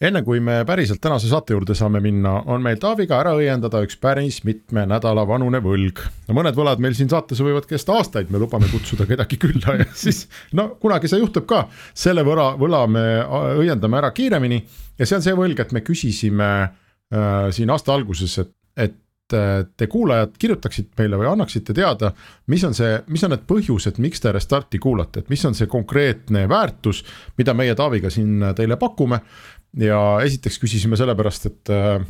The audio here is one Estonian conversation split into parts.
enne kui me päriselt tänase saate juurde saame minna, on meil Taaviga ära õiendada üks päris mitme nädala vanune võlg. no mõned võlad meil siin saates võivad kesta aastaid, me lubame kutsuda kedagi külla ja siis no kunagi see juhtub ka. selle võla, võla me õiendame ära kiiremini ja see on see võlg, et me küsisime äh, siin aasta alguses, et, et te kuulajad kirjutaksite meile või annaksite teada, mis on see, mis on need põhjused, miks te Restarti kuulate, et mis on see konkreetne väärtus, mida meie Taaviga siin teile pakume ja esiteks küsisime sellepärast, et äh,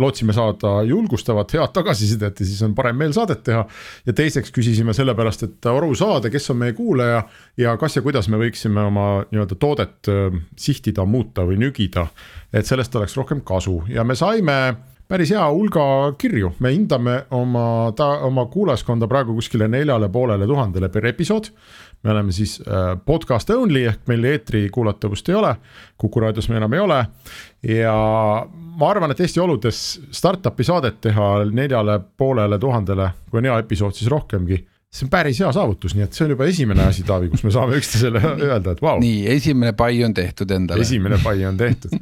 lootsime saada julgustavat head tagasisidet ja siis on parem meel saadet teha. ja teiseks küsisime sellepärast, et aru saada, kes on meie kuulaja ja kas ja kuidas me võiksime oma nii-öelda toodet äh, sihtida, muuta või nügida. et sellest oleks rohkem kasu ja me saime päris hea hulga kirju, me hindame oma, oma kuulajaskonda praegu kuskile neljale poolele tuhandele per episood me oleme siis äh, podcast only ehk meil eetri kuulatavust ei ole, Kuku raadios me enam ei ole. ja ma arvan, et Eesti oludes startup'i saadet teha neljale poolele tuhandele, kui on hea episood, siis rohkemgi see on päris hea saavutus, nii et see on juba esimene asi, Taavi, kus me saame üksteisele öelda, et vau wow.. nii, esimene pai on tehtud endale. esimene pai on tehtud.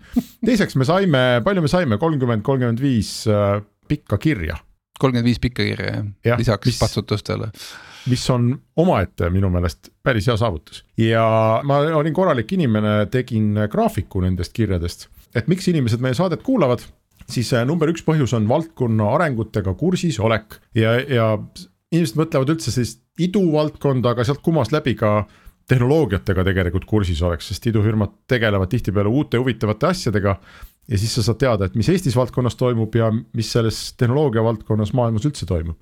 teiseks me saime, palju me saime, kolmkümmend, kolmkümmend viis äh, pikka kirja. kolmkümmend viis pikka kirja jah ja,, lisaks mis... patsutustele mis on omaette minu meelest päris hea saavutus. Ja ma olin korralik inimene, tegin graafiku nendest kirjadest, et miks inimesed meie saadet kuulavad? Siis äh, number üks põhjus on valdkonna arengutega kursis olek. Ja, ja inimesed mõtlevad üldse sellist iduvaldkonda, aga sealt kumas läbi ka tehnoloogiatega tegelikult kursis oleks, sest idufirmad tegelevad tihtipeale uute huvitavate asjadega. ja siis sa saad teada, et mis Eestis valdkonnas toimub ja mis selles tehnoloogia valdkonnas maailmas üldse toimub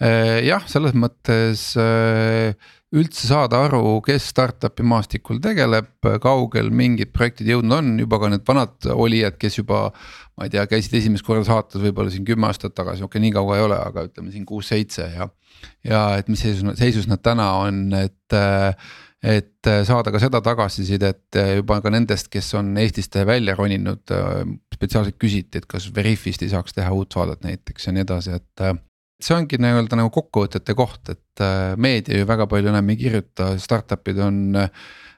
jah, selles mõttes äh, üldse saada aru, kes startup'i maastikul tegeleb, kaugel mingid projektid jõudnud on, juba ka need vanad olijad, kes juba. ma ei tea, käisid esimest korda saates võib-olla siin kümme aastat tagasi, okei okay,, nii kaua ei ole, aga ütleme siin kuus-seitse ja. ja et mis seisus, seisus nad täna on, et et saada ka seda tagasisidet juba ka nendest, kes on Eestist välja roninud, spetsiaalselt küsiti, et kas Veriffist ei saaks teha uut saadet näiteks ja nii edasi, et see ongi nii-öelda nagu kokkuvõtete koht, et äh, meedia ju väga palju enam ei kirjuta, startup'id on.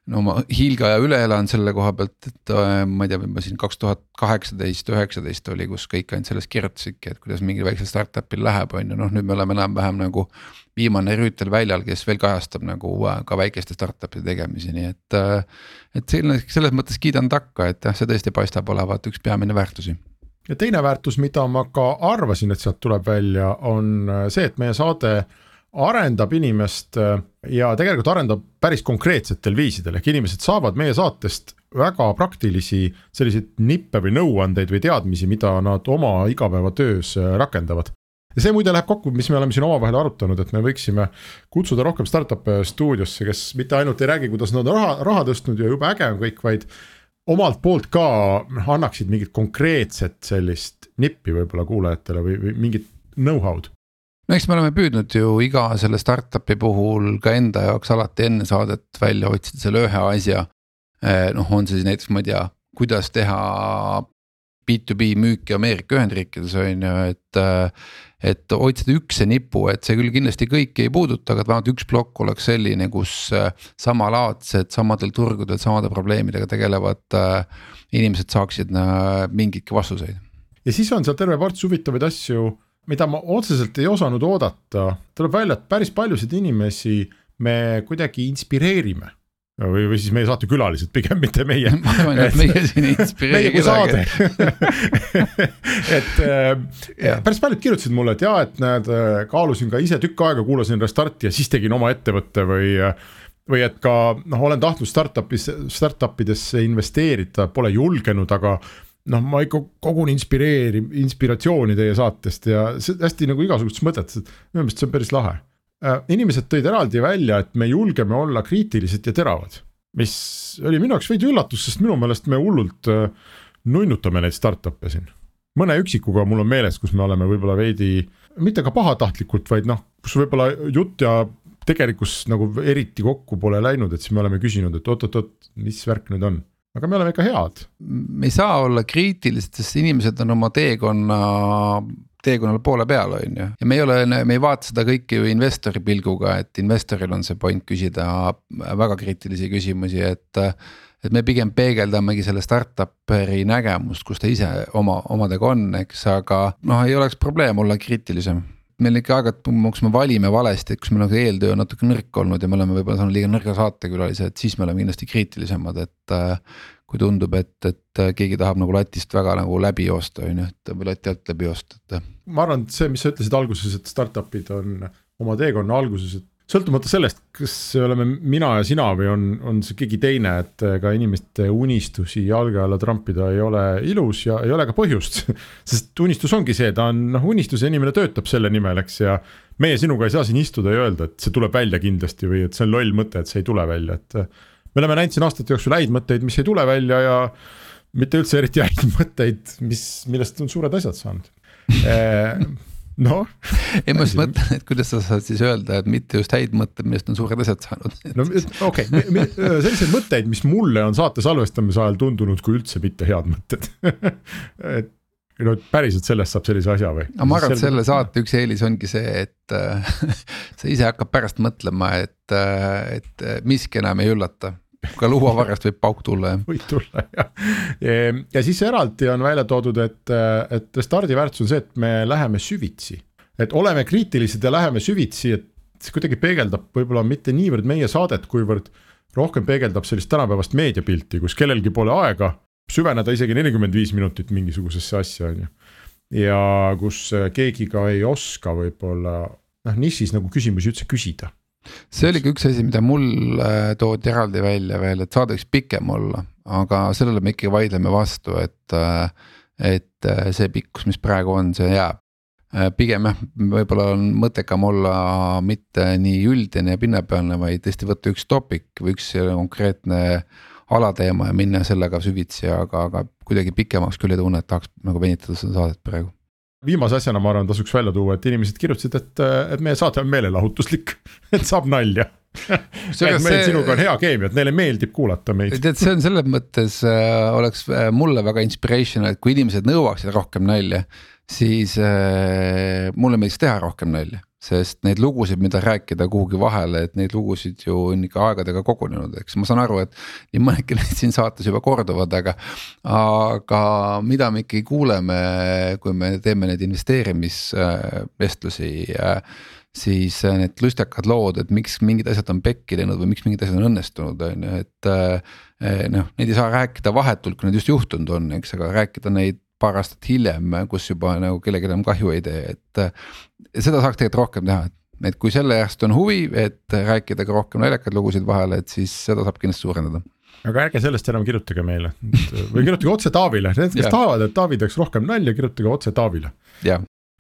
no oma hiilgaja üle elanud selle koha pealt, et äh, ma ei tea, võib-olla siin kaks tuhat kaheksateist, üheksateist oli, kus kõik ainult sellest kirjutasidki, et kuidas mingil väiksel startup'il läheb, on ju, noh nüüd me oleme enam-vähem nagu. viimane rüütel väljal, kes veel kajastab nagu äh, ka väikeste startup'ide tegemisi, nii et. et selles mõttes kiidan takka, et jah, see tõesti paistab olevat üks peamine väärtusi ja teine väärtus, mida ma ka arvasin, et sealt tuleb välja, on äh, see, et meie saade arendab inimest äh, ja tegelikult arendab päris konkreetsetel viisidel, ehk inimesed saavad meie saatest väga praktilisi selliseid nippe või nõuandeid või teadmisi, mida nad oma igapäevatöös äh, rakendavad. ja see muide läheb kokku, mis me oleme siin omavahel arutanud, et me võiksime kutsuda rohkem startup'e stuudiosse, kes mitte ainult ei räägi, kuidas nad on raha, raha tõstnud ja jube äge on kõik, vaid omalt poolt ka noh, annaksid mingit konkreetset sellist nippi võib-olla kuulajatele või, või mingit know-how'd? no eks me oleme püüdnud ju iga selle startup'i puhul ka enda jaoks alati enne saadet välja otsida selle ühe asja. Eh, noh, on see siis näiteks, ma ei tea, kuidas teha B2B müüki Ameerika Ühendriikides on ju, et et otsida ükse nipu, et see küll kindlasti kõiki ei puuduta, aga vähemalt üks plokk oleks selline, kus äh, samalaadsed, samadel turgudel samade probleemidega tegelevad äh, inimesed saaksid äh, mingeidki vastuseid. ja siis on seal terve ports huvitavaid asju, mida ma otseselt ei osanud oodata, tuleb välja, et päris paljusid inimesi me kuidagi inspireerime või, või siis meie saatekülalised pigem, mitte meie. ma arvan, et meie siin ei inspireeri kedagi. et äh, päris paljud kirjutasid mulle, et jaa, et näed, äh, kaalusin ka ise tükk aega, kuulasin Restarti ja siis tegin oma ettevõtte või või et ka noh, olen tahtnud startup'is, startup idesse investeerida, pole julgenud, aga noh, ma ikka kogun inspireeri-, inspiratsiooni teie saatest ja see hästi nagu igasugustes mõtetes, et minu meelest see on päris lahe Äh, inimesed tõid eraldi välja, et me julgeme olla kriitilised ja teravad. mis oli minu jaoks veidi üllatus, sest minu meelest me hullult äh, nunnutame neid startup'e siin. mõne üksikuga mul on meeles, kus me oleme võib-olla veidi, mitte ka pahatahtlikult, vaid noh, kus võib-olla jutt ja tegelikkus nagu eriti kokku pole läinud, et siis me oleme küsinud, et oot-oot-oot, mis värk nüüd on aga me oleme ikka head. me ei saa olla kriitilised, sest inimesed on oma teekonna teekonnal poole peal, on ju. ja me ei ole, me ei vaata seda kõike ju investori pilguga, et investoril on see point küsida väga kriitilisi küsimusi, et. et me pigem peegeldamegi selle startup'i nägemust, kus ta ise oma, omadega on, eks, aga noh, ei oleks probleem olla kriitilisem meil ikka aeg-ajalt, kus me valime valesti, kus meil on eeltöö natuke nõrk olnud ja me oleme võib-olla saanud liiga nõrga saatekülalise, et siis me oleme kindlasti kriitilisemad, et kui tundub, et, et keegi tahab nagu latist väga nagu läbi joosta, on ju, et või lati alt läbi joosta, et. ma arvan, et see, mis sa ütlesid alguses, et startup'id on oma teekonna alguses, et sõltumata sellest, kas oleme mina ja sina või on, on see keegi teine, et ka inimeste unistusi jalge alla trampida ei ole ilus ja ei ole ka põhjust. sest unistus ongi see, ta on noh, unistus ja inimene töötab selle nimel, eks, ja meie sinuga ei saa siin istuda ja öelda, et see tuleb välja kindlasti või et see on loll mõte, et see ei tule välja, et. Me oleme näinud siin aastate jooksul häid mõtteid, mis ei tule välja ja mitte üldse eriti häid mõtteid, mis, millest on suured asjad saanud noh. ei, ma just mõtlen, et kuidas sa saad siis öelda, et mitte just häid mõtteid, millest on suured asjad saanud. no okei okay., selliseid mõtteid, mis mulle on saate salvestamise ajal tundunud kui üldse mitte head mõtted et no päriselt sellest saab sellise asja või? no ma arvan, et selle saate üks eelis ongi see, et sa ise hakkad pärast mõtlema, et, et miski enam ei üllata ka luuavarrest võib pauk tulla jah. võib tulla jah, ja siis eraldi on välja toodud, et, et stardiväärtus on see, et me läheme süvitsi. et oleme kriitilised ja läheme süvitsi, et see kuidagi peegeldab võib-olla mitte niivõrd meie saadet, kuivõrd rohkem peegeldab sellist tänapäevast meediapilti, kus kellelgi pole aega süveneda isegi nelikümmend viis minutit mingisugusesse asja, on ju. ja kus keegi ka ei oska võib-olla noh, nišis nagu küsimusi üldse küsida see oli ka üks asi, mida mul äh, toodi eraldi välja veel, et saade võiks pikem olla, aga sellele me ikkagi vaidleme vastu, et. Äh, et äh, see pikkus, mis praegu on, see jääb. pigem jah, võib-olla on mõttekam olla mitte nii üldine ja pinnapealne, vaid tõesti võtta üks topic või üks konkreetne alateema ja minna sellega süvitsi, aga, aga kuidagi pikemaks küll ei tunne, et tahaks nagu venitada seda saadet praegu viimase asjana ma arvan, tasuks välja tuua, et inimesed kirjutasid, et, et meie saade on meelelahutuslik, et saab nalja et meil see... sinuga on hea keemia, et neile meeldib kuulata meid. tead, see on selles mõttes äh, oleks äh, mulle väga inspirational, et kui inimesed nõuaksid rohkem nalja, siis äh, mulle meeldiks teha rohkem nalja sest neid lugusid, mida rääkida kuhugi vahele, et neid lugusid ju on ikka aegadega kogunenud, eks ma saan aru, et. nii mõnedki neid siin saates juba korduvad, aga, aga mida me ikkagi kuuleme, kui me teeme neid investeerimisvestlusi siis need lustakad lood, et miks mingid asjad on pekki teinud või miks mingid asjad on õnnestunud, on ju, et. noh, neid ei saa rääkida vahetult, kui need just juhtunud on, eks, aga rääkida neid paar aastat hiljem, kus juba nagu kellelegi enam kahju ei tee, et. seda saaks tegelikult rohkem teha, et, et kui selle järjest on huvi, et rääkida ka rohkem naljakaid lugusid vahele, et siis seda saab kindlasti suurendada. Aga ärge sellest enam kirjutage meile. Või kirjutage otse Taavile, need, kes tahavad, et Taavi teeks rohkem nalja, kirjutage otse Taavile.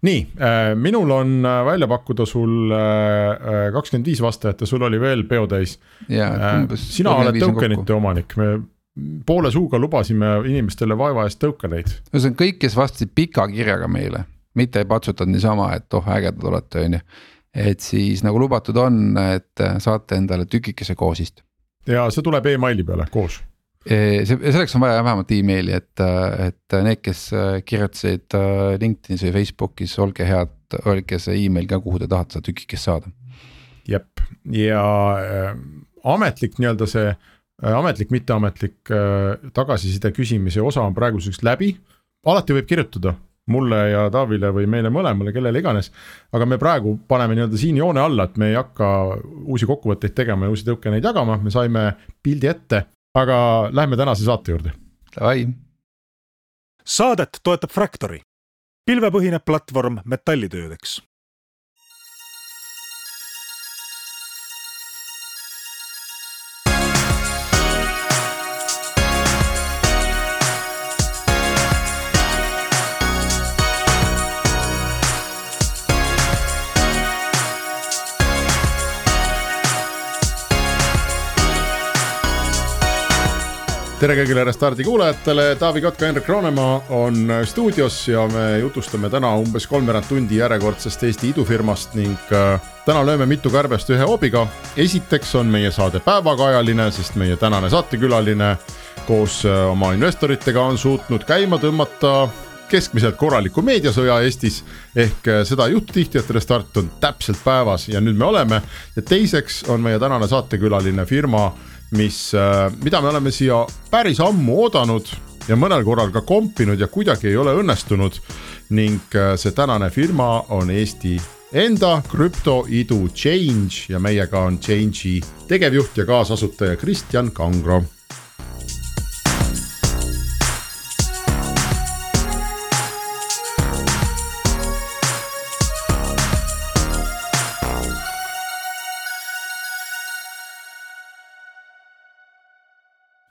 nii äh,, minul on äh, välja pakkuda sul äh, kakskümmend viis vastajat ja sul oli veel peo täis. sina oled tokenite omanik, me poole suuga lubasime inimestele vaeva eest tõukaneid. ühesõnaga kõik, kes vastasid pika kirjaga meile, mitte ei patsutanud niisama, et oh ägedad olete, on ju. et siis nagu lubatud on, et saate endale tükikese koosist. ja see tuleb emaili peale koos e, see, selleks on vaja vähemalt emaili, et, et need, kes kirjutasid LinkedInis või Facebookis, olge head, öelge see email ka, kuhu te tahate seda tükikest saada. jep, ja äh, ametlik nii-öelda see äh, Äh, ametlik, mitteametlik äh, tagasiside küsimise osa on praeguseks läbi. alati võib kirjutada mulle ja Taavile või meile mõlemale, kellele iganes. aga me praegu paneme nii-öelda siin joone alla, et me ei hakka uusi kokkuvõtteid tegema ja uusi tõukeneid jagama, me saime pildi ette, aga lähme tänase saate juurde. Davai. saadet toetab Fractory, pilvepõhine platvorm metallitöödeks tere kõigile Restardi kuulajatele, Taavi Kotka, Henrik Roonemaa on stuudios ja me jutustame täna umbes kolmveerand tundi järjekordsest Eesti idufirmast ning äh, täna lööme mitu kärbest ühe hoobiga. esiteks on meie saade päevakajaline, sest meie tänane saatekülaline koos äh, oma investoritega on suutnud käima tõmmata keskmiselt korraliku meediasõja Eestis. ehk äh, seda ei juhtu tihti, et Restart on täpselt päevas ja nüüd me oleme. ja teiseks on meie tänane saatekülaline firma mis, mida me oleme siia päris ammu oodanud ja mõnel korral ka kompinud ja kuidagi ei ole õnnestunud. ning see tänane firma on Eesti enda krüptoidu Change ja meiega on Change'i tegevjuht ja kaasasutaja Kristjan Kangro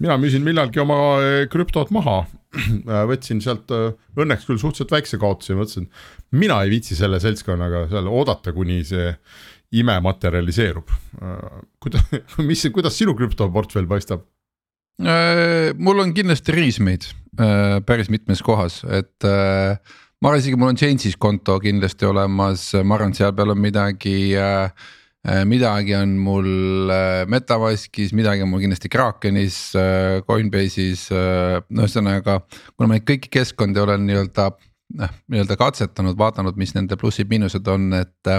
mina müüsin millalgi oma eh, krüptot maha. võtsin sealt eh, õnneks küll suhteliselt väikse kaotuse mõtlesin, mina ei viitsi selle seltskonnaga seal oodata, kuni see ime materialiseerub. Eh, kuidas, mis, kuidas sinu krüptoportfell paistab? mul on kindlasti riismeid päris mitmes kohas, et ma arvan isegi mul on Change'is konto kindlasti olemas, ma arvan, et seal peal on midagi äh, Äh, midagi on mul äh, Metamaskis, midagi on mul kindlasti Krakenis, äh, Coinbase'is, no ühesõnaga. kuna ma neid kõiki keskkondi olen nii-öelda noh, nii-öelda katsetanud, vaadanud, mis nende plussid-miinused on, et.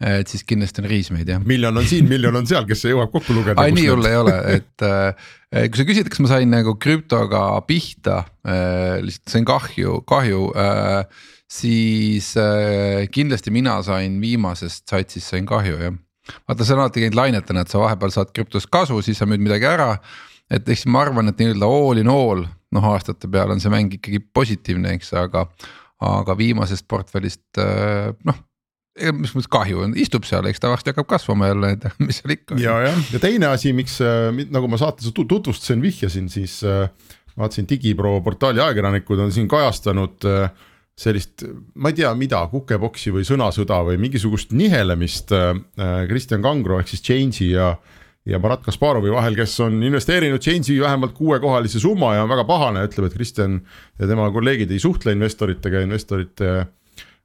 et siis kindlasti on riismeid jah. miljon on siin, miljon on seal, kes jõuab kokku lugeda. ai nii hull ei ole, et kui sa küsid, kas ma sain nagu krüptoga pihta, lihtsalt sain kahju, kahju siis äh, kindlasti mina sain viimasest satsist sain kahju jah. vaata, see on alati käinud lainetena, et sa vahepeal saad krüptost kasu, siis sa müüd midagi ära. et eks ma arvan, et nii-öelda all in all noh, aastate peale on see mäng ikkagi positiivne, eks, aga. aga viimasest portfellist äh, noh mis mõttes kahju on, istub seal, eks ta varsti hakkab kasvama jälle, et mis seal ikka. ja, jah, ja teine asi, miks äh, nagu ma saates tutvustasin, vihjasin, siis äh, vaatasin Digipro portaali ajakirjanikud on siin kajastanud äh, sellist, ma ei tea, mida, kukepoksi või sõnasõda või mingisugust nihelemist äh, äh, Kristjan Kangro ehk siis Change'i ja. ja Marat Kasparovi vahel, kes on investeerinud Change'i vähemalt kuuekohalise summa ja on väga pahane, ütleb, et Kristjan ja tema kolleegid ei suhtle investoritega, investorite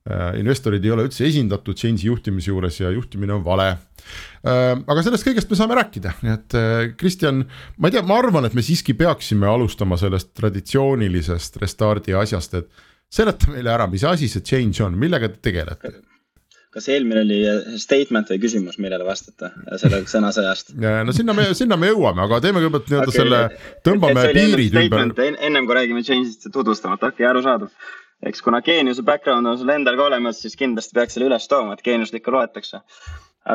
äh,. investorid ei ole üldse esindatud Change'i juhtimise juures ja juhtimine on vale äh,. aga sellest kõigest me saame rääkida, nii et äh, Kristjan, ma ei tea, ma arvan, et me siiski peaksime alustama sellest traditsioonilisest restardi asjast, et seleta meile ära, mis asi see change on, millega te tegelete? kas eelmine oli äh, statement või küsimus, millele vastata äh, selle sõnasõjast? no sinna me, sinna me jõuame, aga teeme kõigepealt nii-öelda okay. selle, tõmbame piirid ümber. ennem kui räägime change'ist tutvustamata, okei okay,, arusaadav. eks kuna geeniuse background on sul endal ka olemas, siis kindlasti peaks selle üles tooma, et geeniust ikka loetakse.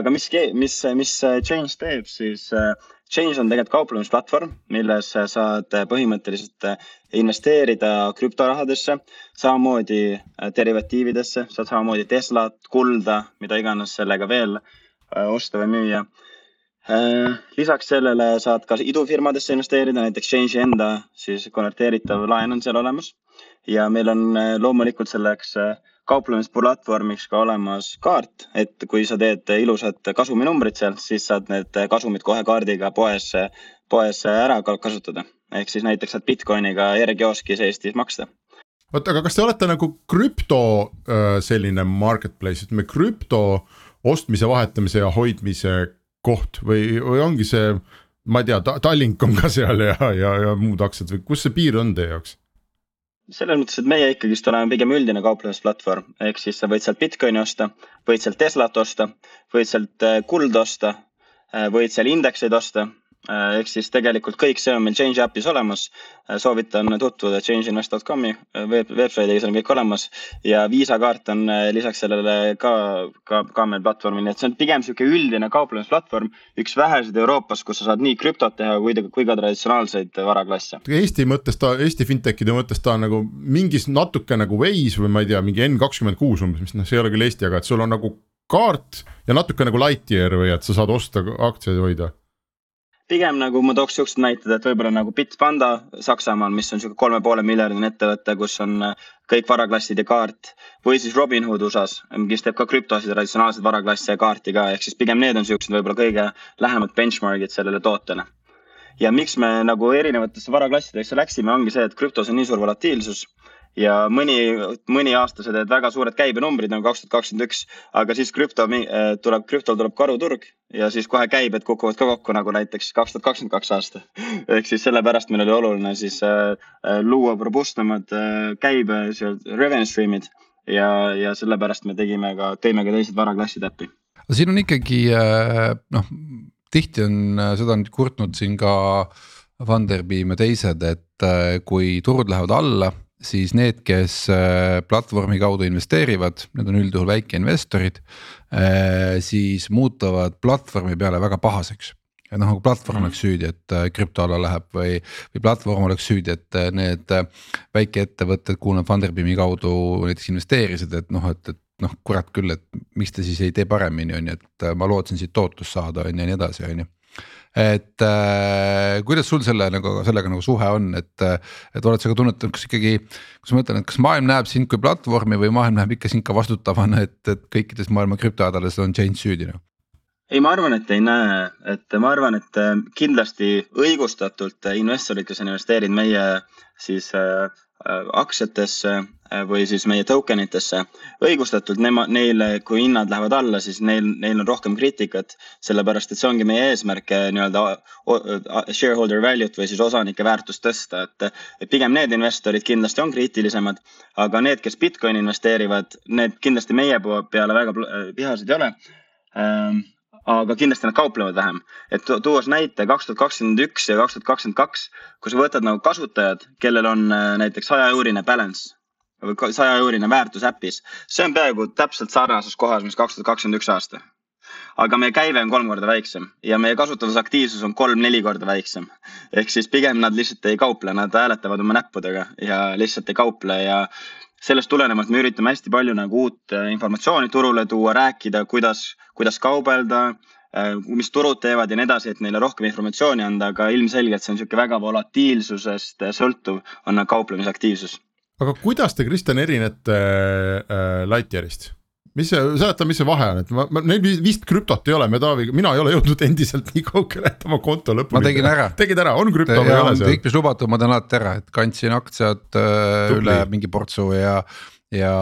aga mis, mis, mis change teeb, siis äh, Change on tegelikult kauplemisplatvorm, milles saad põhimõtteliselt investeerida krüptorahadesse, samamoodi derivatiividesse, saad samamoodi Teslat, kulda, mida iganes sellega veel äh, osta või müüa. Äh, lisaks sellele saad ka idufirmadesse investeerida, näiteks Change'i enda siis konverteeritav laen on seal olemas. Ja meil on äh, loomulikult selleks kauplemisplatvormiks ka olemas kaart, et kui sa teed ilusad kasuminumbrid seal, siis saad need kasumid kohe kaardiga poes, poes ära kasutada. ehk siis näiteks saad Bitcoiniga R-kioskis Eestis maksta oota, aga kas te olete nagu krüpto äh, selline marketplace, ütleme krüpto ostmise, vahetamise ja hoidmise koht või, või ongi see, ma ei tea, Tallink on ka seal ja, ja, ja muud aktsiad või kus see piir on teie jaoks? Selles mõttes, et meie ikkagist oleme pigem üldine kauplemisplatvorm, ehk siis sa võid sealt Bitcoini osta, võid sealt Teslat osta, võid sealt äh, kulda osta, äh, võid seal indekseid osta ehk siis tegelikult kõik see on meil Change äpis olemas. Äh, soovitan tutvuda changeinvest.com'i äh, veeb, veebsaidis on kõik olemas ja Visa kaart on lisaks sellele ka, ka, ka meil platvormil, nii et see on pigem sihuke üldine kauplemisplatvorm. üks väheseid Euroopas, kus sa saad nii krüptot teha kui, kui ka traditsionaalseid varaklasse. Eesti mõttes ta, Eesti fintech'ide mõttes ta on nagu mingis natuke nagu Wise või ma ei tea, mingi N kakskümmend kuus umbes, mis noh, see ei ole küll Eesti, aga et sul on nagu kaart ja natuke nagu Lightyear või et sa saad osta aktsiaid hoida pigem nagu ma tooks siuksed näited, et võib-olla nagu Bitpanda Saksamaal, mis on sihuke kolme poole miljardine ettevõte, kus on äh, kõik varaklassid ja kaart. või siis Robinhood USA-s, kes teeb ka krüptosid, traditsionaalseid varaklasse ja kaarti ka, ehk siis pigem need on siuksed võib-olla kõige lähemad benchmark'id sellele tootele. ja miks me nagu erinevatesse varaklassidesse läksime, ongi see, et krüptos on nii suur volatiilsus ja mõni, mõni aasta sa teed väga suured käibenumbrid nagu kaks tuhat kakskümmend üks, aga siis krüpto äh, tuleb, krüptol tuleb karuturg ja siis kohe käibed kukuvad ka kokku nagu näiteks kaks tuhat kakskümmend kaks aasta. ehk siis sellepärast meil oli oluline siis äh, äh luua robustsemad äh, käibe, revenue stream'id ja, ja sellepärast me tegime ka, tõime ka teised varaklassid äppi. siin on ikkagi äh, noh tihti on, seda on kurtnud siin ka Funderbeam ja teised, et kui turud lähevad alla siis need, kes äh, platvormi kaudu investeerivad, need on üldjuhul väikeinvestorid. Äh, siis muutuvad platvormi peale väga pahaseks et noh, nagu platvorm oleks süüdi, et äh, krüpto alla läheb või, või platvorm oleks süüdi, et need väikeettevõtted, kuhu nad Funderbeami kaudu näiteks investeerisid, et noh, et, et noh, kurat küll, et miks te siis ei tee paremini, on ju, et ma lootsin siit tootlust saada, on ju ja nii edasi, on ju et äh, kuidas sul selle nagu sellega nagu suhe on, et, et oled sa ka tunnetanud, kas ikkagi. kas ma mõtlen, et kas maailm näeb sind kui platvormi või maailm näeb ikka sind ka vastutavana, et, et kõikides maailma krüptohädades on change süüdi nagu? ei, ma arvan, et ei näe, et ma arvan, et äh, kindlasti õigustatult investorid, kes on investeerinud meie siis äh, aktsiatesse Äh, või siis meie token itesse. õigustatult nema, neile, kui hinnad lähevad alla, siis neil, neil on rohkem kriitikat, sellepärast et see ongi meie eesmärk äh, nii-öelda shareholder value't või siis osanike väärtust tõsta, et. pigem need investorid kindlasti on kriitilisemad, aga need, kes Bitcoini investeerivad, need kindlasti meie peale väga vihased ei ole ähm, aga kindlasti nad kauplevad vähem. et tuues näite kaks tuhat kakskümmend üks ja kaks tuhat kakskümmend kaks, kui sa võtad nagu kasutajad, kellel on äh, näiteks saja eurine balance või saja eurine väärtus äpis. see on peaaegu täpselt sarnases kohas, mis kaks tuhat kakskümmend üks aasta. aga meie käive on kolm korda väiksem ja meie kasutusaktiivsus on kolm-neli korda väiksem. ehk siis pigem nad lihtsalt ei kauple, nad hääletavad oma näppudega ja lihtsalt ei kauple ja sellest tulenevalt me üritame hästi palju nagu uut äh, informatsiooni turule tuua, rääkida, kuidas, kuidas kaubelda äh, mis turud teevad ja nii edasi, et neile rohkem informatsiooni anda, aga ilmselgelt see on niisugune väga volatiilsusest sõltuv on kauplemisaktiivsus aga kuidas te, Kristjan, erinete äh, Lightyearist? mis see, seleta, mis see vahe on, et ma, ma, neil vist krüptot ei ole, me Taaviga, mina ei ole jõudnud endiselt nii kaugele, et oma konto lõpuni. ma tegin ära. tegid ära, on krüpto või ei ole seal? kõik, mis lubatud, ma teen alati ära, et kandsin aktsiad äh, üle mingi portsu ja, ja,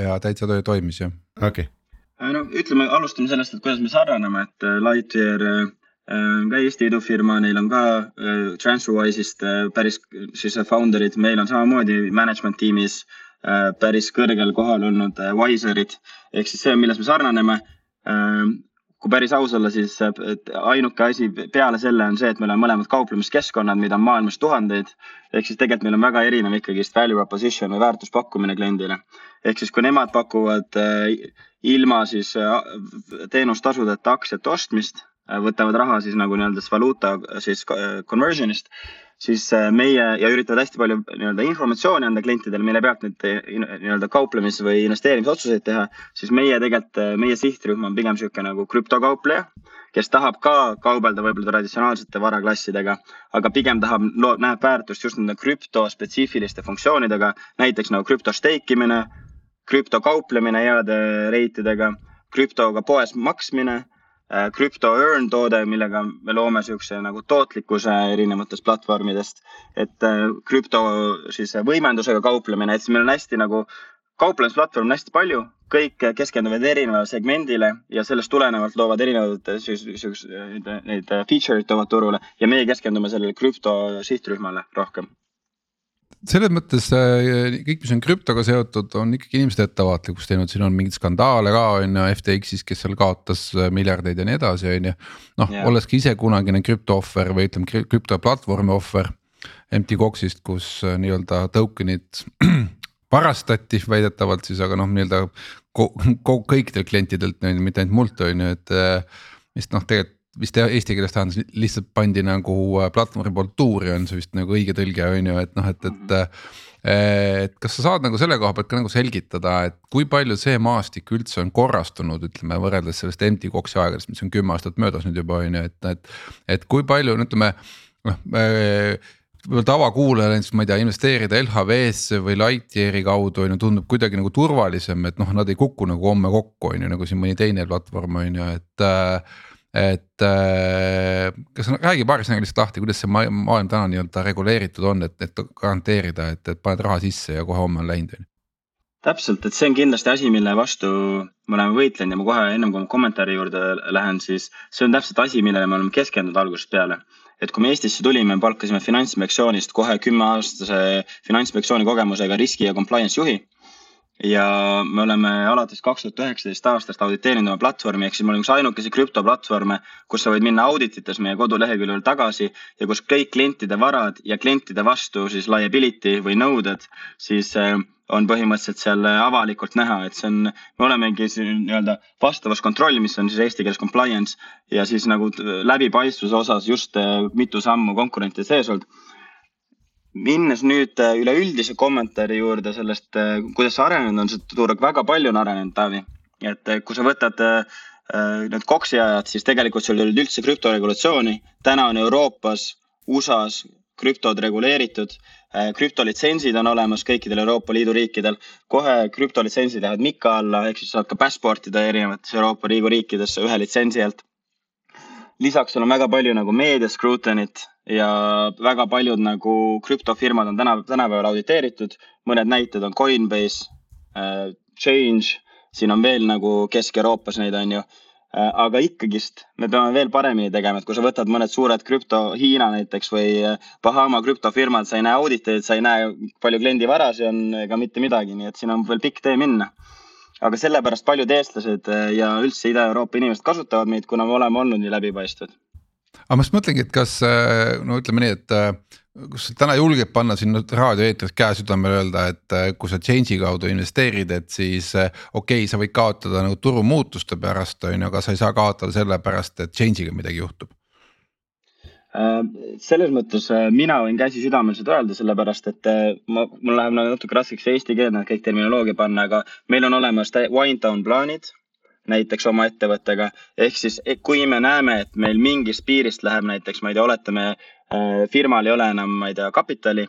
ja täitsa toimis jah. okei okay. Äh, no ütleme, alustame sellest, et kuidas me sarnaneme, et äh, Lightyear Äh, ka Eesti idufirma, neil on ka äh, TransferWise'ist äh, päris siis founder'id, meil on samamoodi management tiimis päris kõrgel kohal olnud Wiserid. ehk siis see, milles me sarnaneme. kui päris aus olla, siis ainuke asi peale selle on see, et meil on mõlemad kauplemiskeskkonnad, mida on maailmas tuhandeid. ehk siis tegelikult meil on väga erinev ikkagist value proposition või väärtuspakkumine kliendile. ehk siis, kui nemad pakuvad ilma siis teenustasudeta aktsiate ostmist Äh, võtavad raha siis nagu nii-öelda valuuta siis äh, conversion'ist, siis äh, meie ja üritavad hästi palju nii-öelda informatsiooni anda klientidele, mille pealt neid nii-öelda kauplemis- või investeerimisotsuseid teha, siis meie tegelikult, meie sihtrühm on pigem niisugune nagu krüptokaupleja, kes tahab ka kaubelda võib-olla traditsionaalsete varaklassidega, aga pigem tahab, näeb väärtust just nende krüptospetsiifiliste funktsioonidega, näiteks nagu krüpto stake imine, krüptokauplemine heade reitidega, krüptoga poes maksmine Crypto äh, Earn toode, millega me loome niisuguse nagu tootlikkuse erinevatest platvormidest. et krüpto äh, siis võimendusega kauplemine, et siis meil on hästi nagu kauplemisplatvorm on hästi palju, kõik keskenduvad erinevale segmendile ja sellest tulenevalt loovad erinevaid niisuguseid neid feature'id toovad turule. Ja meie keskendume sellele krüpto sihtrühmale rohkem selles mõttes äh, kõik, mis on krüptoga seotud, on ikkagi inimesed ettevaatlikuks teinud, siin on mingeid skandaale ka on ju FTX-is, kes seal kaotas äh, miljardeid ja nii edasi, on ju. noh yeah., olles ka ise kunagine krüpto ohver või ütleme krüptoplatvormi ohver. MT Coxist, kus äh, nii-öelda token'id varastati väidetavalt siis, aga noh, nii-öelda kõikidelt klientidelt, mitte ainult mult on ju, et mis noh, tegelikult vist eesti keeles tähendas lihtsalt pandi nagu äh, platvormi poolt tuuri on see vist nagu õige tõlge on ju, et noh, et, et. Äh, et kas sa saad nagu selle koha pealt ka nagu selgitada, et kui palju see maastik üldse on korrastunud, ütleme võrreldes sellest MT Coxi aegadest, mis on kümme aastat möödas nüüd juba on ju, et, et. et kui palju no ütleme noh võib-olla tavakuulajale näiteks ma ei tea, investeerida LHV-sse või Lightyear'i kaudu on ju tundub kuidagi nagu turvalisem, et noh, nad ei kuku nagu homme kokku on ju nagu siin mõni teine platvorm on ju, et äh, et äh, kas räägi paari sõnaga lihtsalt lahti, kuidas see maailm täna nii-öelda reguleeritud on, et, et garanteerida, et, et paned raha sisse ja kohe homme on läinud on ju? täpselt, et see on kindlasti asi, mille vastu me oleme võitlenud ja ma kohe ennem kui ma kommentaari juurde lähen, siis see on täpselt asi, millele me oleme keskendunud algusest peale. et kui me Eestisse tulime, palkasime Finantsinspektsioonist kohe kümneaastase Finantsinspektsiooni kogemusega riski ja compliance juhi ja me oleme alates kaks tuhat üheksateist aastast auditeerinud oma platvormi, ehk siis me oleme üks ainukesi krüptoplatvorme, kus sa võid minna auditites meie koduleheküljel tagasi ja kus kõik klientide varad ja klientide vastu siis liability või nõuded siis äh, on põhimõtteliselt seal avalikult näha, et see on, me olemegi siin nii-öelda vastavuskontroll, mis on siis eesti keeles compliance ja siis nagu läbipaistvuse osas just äh, mitu sammu konkurentide sees olnud minnes nüüd äh, üleüldise kommentaari juurde sellest, äh, kuidas see arenenud on, see turg väga palju on arenenud, Taavi. et äh, kui sa võtad need koksi ajad, siis tegelikult seal ei olnud üldse krüptoregulatsiooni. täna on Euroopas, USA-s krüptod reguleeritud. krüptolitsentsid on olemas kõikidel Euroopa Liidu riikidel. kohe krüptolitsentsid lähevad MiCA alla, ehk siis saad ka passport ida erinevatesse Euroopa Liidu riikidesse ühe litsentsi alt. lisaks seal on väga palju nagu meedia scrutiny't ja väga paljud nagu krüptofirmad on täna, tänapäeval auditeeritud. mõned näited on Coinbase äh,, Change, siin on veel nagu Kesk-Euroopas neid on ju äh,. aga ikkagist me peame veel paremini tegema, et kui sa võtad mõned suured krüpto, Hiina näiteks või äh, Bahama krüptofirmad, sa ei näe auditeid, sa ei näe, palju kliendi varasid on ega mitte midagi, nii et siin on veel pikk tee minna aga sellepärast paljud eestlased äh, ja üldse Ida-Euroopa inimesed kasutavad meid, kuna me oleme olnud nii läbipaistvad aga ma just mõtlengi, et kas äh, no ütleme nii, et äh, kas sa täna julged panna siin raadioeetris käe südamele öelda, et äh, kui sa change'i kaudu investeerid, et siis okei okay,, sa võid kaotada nagu turumuutuste pärast on ju, aga sa ei saa kaotada sellepärast, et change'iga midagi juhtub. Selles mõttes mina võin käsi südamel seda öelda, sellepärast et ma, mul läheb nagu natuke raskeks eesti keelde kõik terminoloogia panna, aga meil on olemas wind down plaanid näiteks oma ettevõttega. ehk siis, kui me näeme, et meil mingist piirist läheb näiteks, ma ei tea, oletame äh, firmal ei ole enam, ma ei tea, kapitali,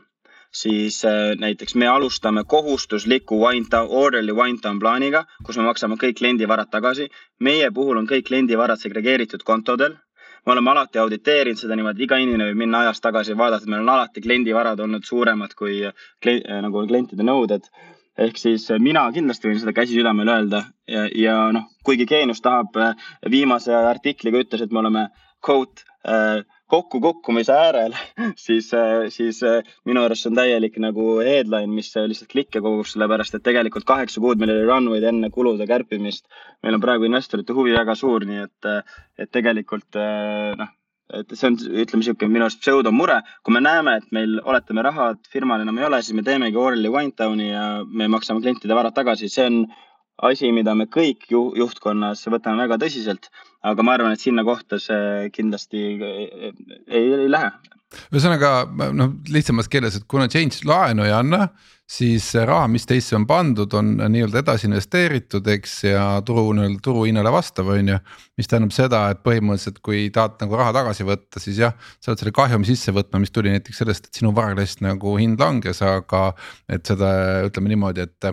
siis äh, näiteks me alustame kohustusliku wind down, orderly wind down plaaniga, kus me maksame kõik kliendivarad tagasi. meie puhul on kõik kliendivarad segregeeritud kontodel me oleme alati auditeerinud seda niimoodi, iga inimene võib minna ajas tagasi ja vaadata, meil on alati kliendivarad olnud suuremad kui klient, nagu klientide nõuded ehk siis äh, mina kindlasti võin seda käsi südamel öelda ja, ja noh, kuigi Geenius tahab äh, viimase artikliga ütles, et me oleme quote äh, kokkukukkumise äärel, siis, siis minu arust see on täielik nagu headline, mis lihtsalt klikke kogub, sellepärast et tegelikult kaheksa kuud meil oli runway'd enne kulude kärpimist. meil on praegu investorite huvi väga suur, nii et, et tegelikult noh et see on, ütleme niisugune minu arust pseudomure, kui me näeme, et meil, oletame, rahad firmal enam ei ole, siis me teemegi orally wind down'i ja me maksame klientide varad tagasi, see on asi, mida me kõik ju, juhtkonnas võtame väga tõsiselt. Aga ma arvan, et sinna kohta see kindlasti ei, ei, ei lähe. ühesõnaga noh, lihtsamas keeles, et kuna change laenu ei anna siis raha, mis teisse on pandud, on nii-öelda edasi investeeritud, eks ja turu nii-öelda turuhinnale vastav, on ju. mis tähendab seda, et põhimõtteliselt, kui tahad nagu raha tagasi võtta, siis jah, sa oled selle kahjumi sisse võtma, mis tuli näiteks sellest, et sinu varaklass nagu hind langes, aga. et seda ütleme niimoodi, et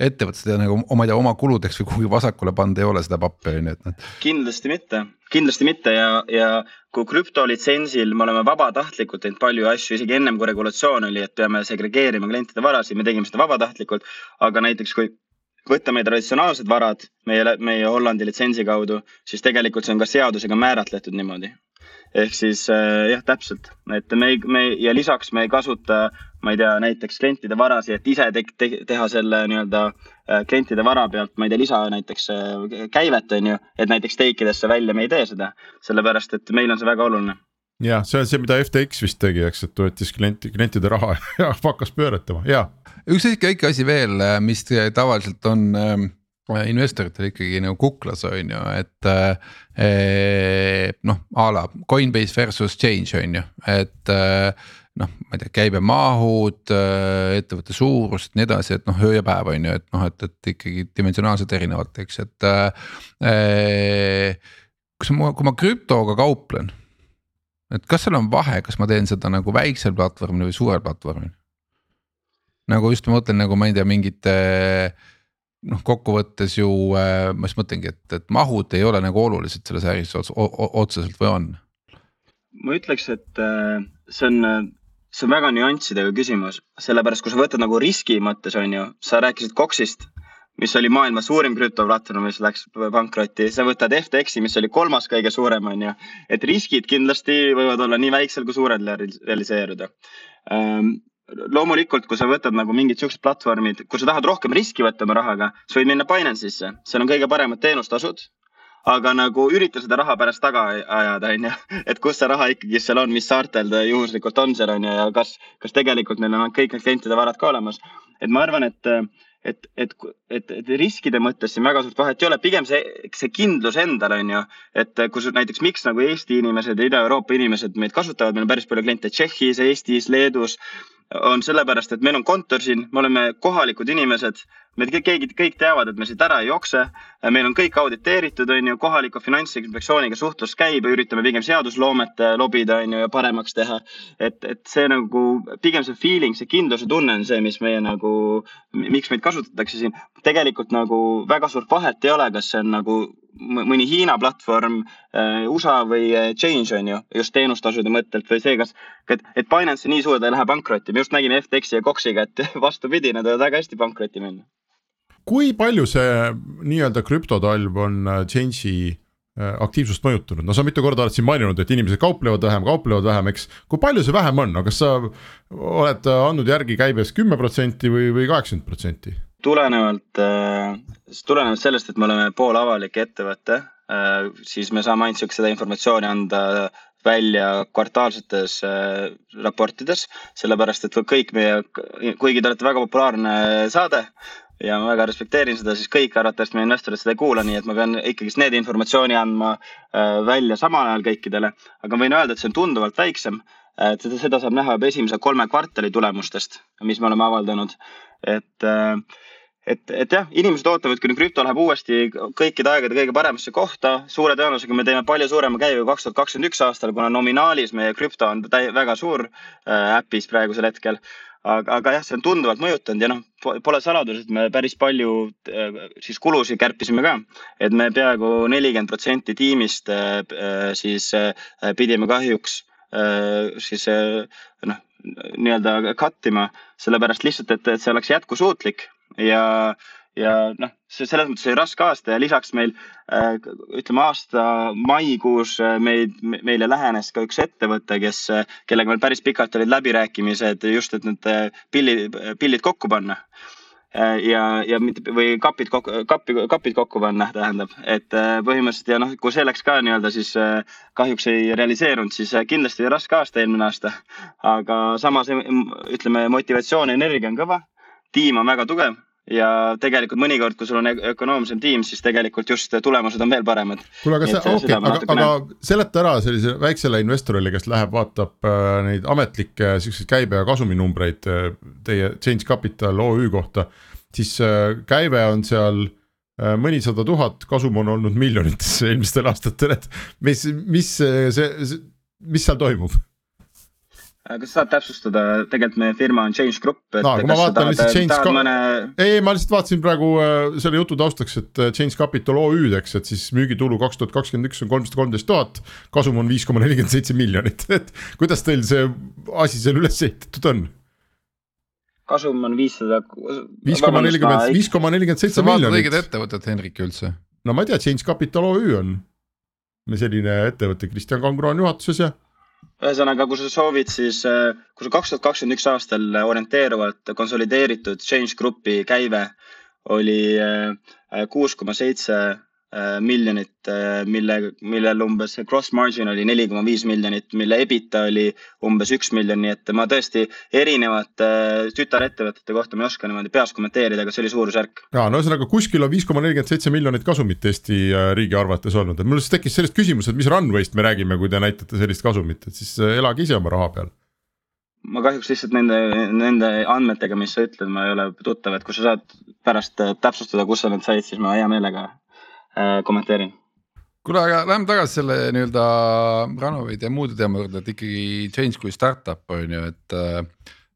ettevõte seda nagu oma, oma kuludeks või kuhugi vasakule pannud ei ole seda pappi on ju, et noh. kindlasti mitte, kindlasti mitte. Ja, ja kui krüptolitsentsil me oleme vabatahtlikult teinud palju asju, isegi ennem kui regulatsioon oli, et peame segregeerima klientide varasid, me tegime seda vabatahtlikult. aga näiteks kui võtta meie traditsionaalsed varad meie, meie Hollandi litsentsi kaudu, siis tegelikult see on ka seadusega määratletud niimoodi. Ehk siis äh, jah, täpselt, et me ei, me ja lisaks me ei kasuta, ma ei tea, näiteks klientide varasid, et ise te, te, teha selle nii-öelda äh, klientide vara pealt, ma ei tea, lisa näiteks äh, käivet, on ju, et näiteks take idesse välja me ei tee seda, sellepärast et meil on see väga oluline jah, see on see, mida FTX vist tegi, eks, et võttis klienti, klientide raha ja hakkas pööretama ja. üks väike asi veel, mis tavaliselt on ähm investoritel ikkagi nagu kuklas on ju, et eh, noh, a la Coinbase versus change on ju, et eh, noh, ma ei tea, käibemahud, eh, ettevõtte suurust, nii edasi, et noh, öö ja päev on ju, et noh, et, et ikkagi dimensionaalselt erinevad, eks, et eh,. kas ma, kui ma krüptoga kauplen, et kas seal on vahe, kas ma teen seda nagu väiksel platvormil või suurel platvormil? nagu just ma mõtlen nagu ma ei tea, mingite äh, noh, kokkuvõttes ju äh, ma just mõtlengi, et, et mahud ei ole nagu olulised selles äris otseselt või on? ma ütleks, et äh, see on, see on väga nüanssidega küsimus, sellepärast kui sa võtad nagu riski mõttes on ju, sa rääkisid Coxist, mis oli maailma suurim krüptoplatvorm, mis läks pankrotti, sa võtad FTX-i, mis oli kolmas kõige suurem, on ju. et riskid kindlasti võivad olla nii väiksel kui suurel realiseeruda ähm, loomulikult, kui sa võtad nagu mingid siuksed platvormid, kui sa tahad rohkem riski võtta oma rahaga, sa võid minna Binance'isse, seal on kõige paremad teenustasud aga nagu ürita seda raha pärast taga ajada, onju. et kus see raha ikkagi seal on, mis saartel ta juhuslikult on seal, onju, ja kas, kas tegelikult neil on kõik need klientide varad ka olemas. et ma arvan, et, et, et, et, et riskide mõttes siin väga suurt vahet ei ole, pigem see, see kindlus endal on ju. et kui näiteks, miks nagu Eesti inimesed ja Ida-Euroopa inimesed meid kasutavad, meil on päris palju kliente Tšehhis, Eestis, Leedus on sellepärast, et meil on kontor siin, me oleme kohalikud inimesed, me kõik, keegi, kõik teavad, et me siit ära ei jookse. meil on kõik auditeeritud, on ju, kohaliku finantsinspektsiooniga suhtlus käib ja üritame pigem seadusloomet äh, lobida, on ju, ja paremaks teha. et, et see nagu pigem see feeling, see kindluse tunne on see, mis meie nagu, miks meid kasutatakse siin. tegelikult nagu väga suurt vahet ei ole, kas see on nagu mõni Hiina platvorm äh,, USA või äh, Change on ju, just teenustasude mõttelt või see, kas, et, et Binance nii suur, ta ei lähe pankrotti. me just nägime FTX-i ja Coxiga, et vastupidi, nad võivad väga hästi pankrotti minna. Kui palju see nii-öelda krüptotalv on äh, Change'i äh, aktiivsust mõjutanud, no sa mitu korda oled siin maininud, et inimesed kauplevad vähem, kauplevad vähem, eks. kui palju see vähem on, no kas sa oled andnud järgi käibes kümme protsenti või, või kaheksakümmend protsenti? tulenevalt, äh, tulenevalt sellest, et me oleme poolavalik ettevõte, äh, siis me saame ainult seda informatsiooni anda välja kvartaalsetes äh, raportides, sellepärast et kõik meie, kuigi te olete väga populaarne saade ja ma väga respekteerin seda, siis kõik arvatavasti meie investorid seda ei kuula, nii et ma pean ikkagist need informatsiooni andma välja samal ajal kõikidele. aga võin öelda, et see on tunduvalt väiksem. et seda, seda saab näha juba esimese kolme kvartali tulemustest, mis me oleme avaldanud. et äh, et, et jah, inimesed ootavad, kuni krüpto läheb uuesti kõikide aegade kõige paremasse kohta. suure tõenäosusega me teeme palju suurema käibe kaks tuhat kakskümmend üks aastal, kuna nominaalis meie krüpto on väga suur äh, äpis praegusel hetkel. Aga, aga jah, see on tunduvalt mõjutanud ja noh, pole saladus, et me päris palju äh, siis kulusid kärpisime ka. et me peaaegu nelikümmend protsenti tiimist äh, äh siis äh, pidime kahjuks äh, siis äh, noh, nii-öelda cut ima, sellepärast lihtsalt, et, et see oleks jätkusuutlik ja, ja noh, see selles mõttes oli raske aasta ja lisaks meil äh, ütleme aasta maikuus äh, meid, meile lähenes ka üks ettevõte, kes, äh, kellega meil päris pikalt olid läbirääkimised just, et need pillid, pillid kokku panna ja, ja mitte või kapid kokku, kappi, kapid kokku panna, tähendab, et põhimõtteliselt ja noh, kui see läks ka nii-öelda siis kahjuks ei realiseerunud, siis kindlasti oli raske aasta eelmine aasta. aga samas ütleme, motivatsioon energia on kõva tiim on väga tugev ja tegelikult mõnikord, kui sul on ökonoomsem tiim, siis tegelikult just tulemused on veel paremad. kuule, aga see, okei, aga, aga seleta ära sellise väiksele investorile, kes läheb, vaatab äh, neid ametlikke siukseid käibe ja kasuminumbreid äh, teie Change Capital OÜ kohta. siis äh, käive on seal äh, mõnisada tuhat, kasum on olnud miljonites eelmistel aastatel, et mis, mis see, see, mis seal toimub? Kas saad täpsustada, tegelikult meie firma on Change Group. no kui ma vaatan lihtsalt Change Capital mõne..., ei, ei ma lihtsalt vaatasin praegu äh, selle jutu taustaks, et äh, Change Capital OÜ-d, eks, et siis müügitulu kaks tuhat kakskümmend üks on kolmsada kolmteist tuhat. kasum on viis koma nelikümmend seitse miljonit, et kuidas teil see asi seal üles ehitatud on? kasum on viissada. viis koma nelikümmend, viis koma nelikümmend seitse miljonit. sa vaatad õiget ettevõtet, Henrik, üldse? no ma ei tea, Change Capital OÜ on selline ettevõte, Kristjan Kangro on juhatuses ja ühesõnaga, kui sa soovid, siis äh, kui sa kaks tuhat kakskümmend üks aastal orienteeruvalt konsolideeritud Change Grupi käive oli äh, kuus koma seitse miljonit, äh, mille, millel umbes cross margin oli neli koma viis miljonit, mille EBITDA oli umbes üks miljon, nii et ma tõesti erinevate äh, tütarettevõtete kohta ma ei oska niimoodi peas kommenteerida, aga see oli suurusjärk. ja no ühesõnaga kuskil on viis koma nelikümmend seitse miljonit kasumit Eesti riigi arvates olnud, et mul siis tekkis sellest küsimus, et mis runway'st me räägime, kui te näitate sellist kasumit, et siis elage ise oma raha peal ma kahjuks lihtsalt nende, nende andmetega, mis sa ütled, ma ei ole tuttav, et kui sa saad pärast täpsustada, kust sa need said, siis ma hea meelega Äh, kommenteerin kuule, aga lähme tagasi selle nii-öelda Runawayd ja muude teema juurde, et ikkagi Change kui startup on ju, et äh,.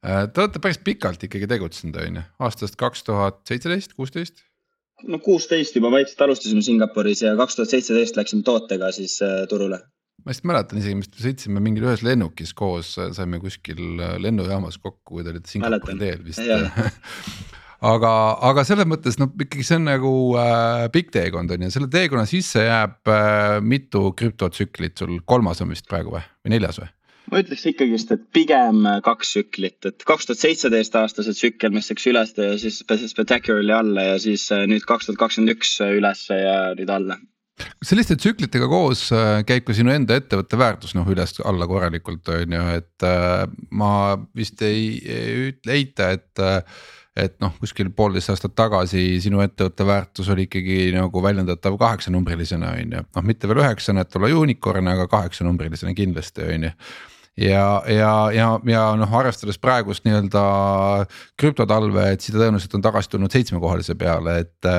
Te olete päris pikalt ikkagi tegutsenud, on ju, aastast kaks tuhat seitseteist, kuusteist? no kuusteist juba vaikselt alustasime Singapuris ja kaks tuhat seitseteist läksime tootega siis äh, turule. ma vist mäletan isegi, vist sõitsime mingil ühes lennukis koos, saime kuskil äh, lennujaamas kokku, kui te olite Singapuri teel vist aga, aga selles mõttes noh, ikkagi see on nagu äh, pikk teekond on ju, selle teekonna sisse jääb äh, mitu krüptotsüklit sul, kolmas on vist praegu või, või neljas või? ma ütleks ikkagist, et pigem kaks tsüklit, et kaks tuhat seitseteist aasta see tsükkel, mis läks üles ja siis Spectacularly alla ja siis äh, nüüd kaks tuhat kakskümmend üks ülesse ja nüüd alla. Selliste tsüklitega koos äh, käib ka sinu enda ettevõtte väärtus noh üles-alla korralikult on ju, et äh, ma vist ei, ei ütle eita, et et noh, kuskil poolteist aastat tagasi sinu ettevõtte väärtus oli ikkagi nagu väljendatav kaheksanumbrilisena on ju, noh mitte veel üheksana, et olla unicorn, aga kaheksanumbrilisena kindlasti on ju ja, ja, ja, ja noh, arvestades praegust nii-öelda krüptotalve, et siis ta tõenäoliselt on tagasi tulnud seitsmekohalise peale, et.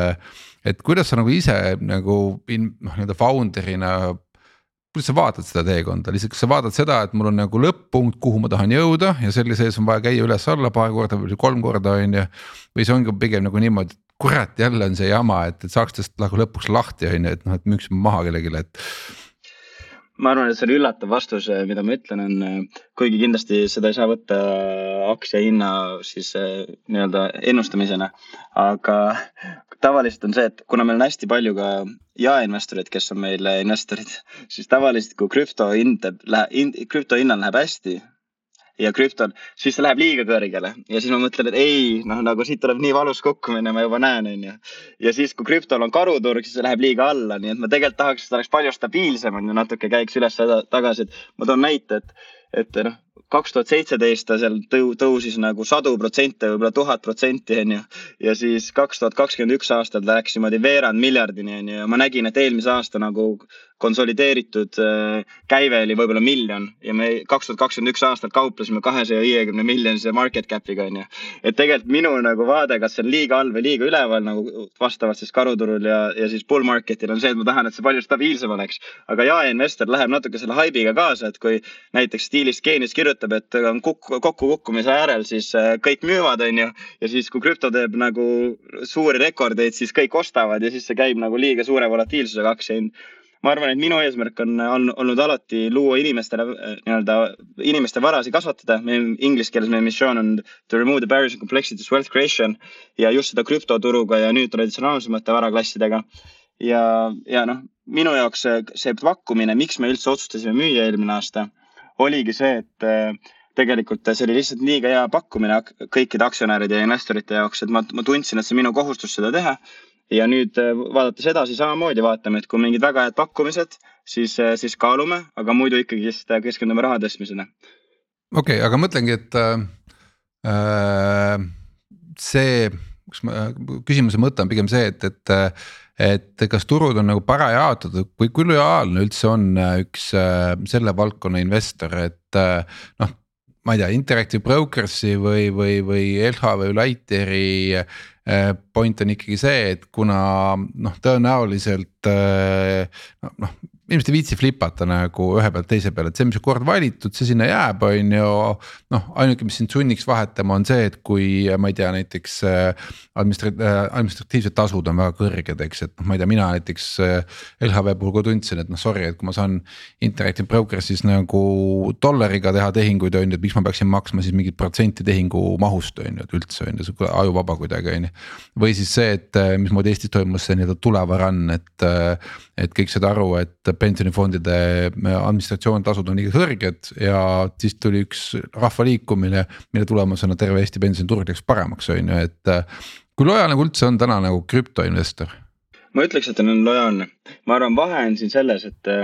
et kuidas sa nagu ise nagu noh, nii-öelda founder'ina kuidas sa vaatad seda teekonda, lihtsalt kas sa vaatad seda, et mul on nagu lõpp-punkt, kuhu ma tahan jõuda ja selle sees on vaja käia üles-alla paar korda või kolm korda on ju. või see ongi pigem nagu niimoodi, et kurat, jälle on see jama, et, et saaks tast nagu lõpuks lahti on ju, et noh, et müüks maha kellelegi, et ma arvan, et see oli üllatav vastus, mida ma ütlen, on kuigi kindlasti seda ei saa võtta aktsia hinna siis eh, nii-öelda ennustamisena. aga tavaliselt on see, et kuna meil on hästi palju ka jaeinvestorid, kes on meil investorid, siis tavaliselt kui krüpto hind läheb, krüpto hinnal läheb hästi ja krüptol, siis see läheb liiga kõrgele. Ja siis ma mõtlen, et ei, noh, nagu siit tuleb nii valus kukkumine, ma juba näen, onju. ja siis, kui krüptol on karuturg, siis see läheb liiga alla, nii et ma tegelikult tahaks, et ta oleks palju stabiilsem, onju, natuke käiks üles-tagasi, et ma toon näite, et, et noh, kaks tuhat seitseteist ta seal tõu-, tõusis nagu sadu protsente, võib-olla tuhat protsenti, onju. ja siis kaks tuhat kakskümmend üks aastal ta läks niimoodi veerand miljardini, onju, ja ma nägin, et eelmise aasta nagu konsolideeritud äh, käive oli võib-olla miljon ja me kaks tuhat kakskümmend üks aastal kauplesime kahesaja viiekümne miljonise market cap'iga onju. et tegelikult minu nagu vaade, kas see on liiga all või liiga üleval nagu vastavalt siis karuturul ja, ja siis bull market'il on see, et ma tahan, et see palju stabiilsem oleks. aga jaeinvestor läheb natuke selle haibiga kaasa, et kui näiteks stiilis Geenius kirjutab, et on kukk, kokkukukkumise äärel, siis äh, kõik müüvad, onju. ja siis, kui krüpto teeb nagu suuri rekordeid, siis kõik ostavad ja siis see käib nagu liiga suure volatiilsusega aktsia hind ma arvan, et minu eesmärk on, on olnud alati luua inimestele äh, nii-öelda, inimeste varasid kasvatada. Inglise keeles meie missioon on to remove the barriers and complexities wealth creation ja just seda krüptoturuga ja nüüd traditsionaalsemate varaklassidega. ja, ja noh, minu jaoks see, pakkumine, miks me üldse otsustasime müüa eelmine aasta, oligi see, et äh, tegelikult see oli lihtsalt liiga hea pakkumine kõikide aktsionäride ja investorite jaoks, et ma, ma tundsin, et see on minu kohustus seda teha ja nüüd äh, vaadates edasi samamoodi vaatame, et kui mingid väga head pakkumised, siis, äh, siis kaalume, aga muidu ikkagist äh, keskendume raha tõstmisele. okei okay,, aga mõtlengi, et äh, see, kas ma, küsimuse mõte on pigem see, et, et et kas turud on nagu para jaotatud või kui lojaalne üldse on üks selle valdkonna investor, et noh ma ei tea, Interactive Brokers'i või, või, või LHV Lighteri Äh, point on ikkagi see, et kuna noh, tõenäoliselt äh, noh, ilmselt ei viitsi flipata nagu ühe pealt teise peale, et see, mis on kord valitud, see sinna jääb, on ju. noh, ainuke, mis sind sunniks vahetama, on see, et kui ma ei tea, näiteks äh, administra-, äh, administratiivsed tasud on väga kõrged, eks, et noh, ma ei tea, mina näiteks äh, LHV puhul ka tundsin, et noh, sorry, et kui ma saan. Interactive Brokers'is nagu dollariga teha tehinguid, on ju, et miks ma peaksin maksma siis mingit protsenti tehingu mahust, on ju, et üldse on ju, sihuke ajuvaba kuidagi, on ju. või siis see, et mismoodi Eestis toimus see nii-öelda tulevarann, et, et kõik said aru, et pensionifondide administratsioonitasud on liiga kõrged ja siis tuli üks rahvaliikumine, mille tulemusena terve Eesti pensioniturg läks paremaks, on ju, et. kui lojaalne üldse on täna nagu krüptoinvestor? ma ütleks, et ta on lojaalne, ma arvan, vahe on siin selles, et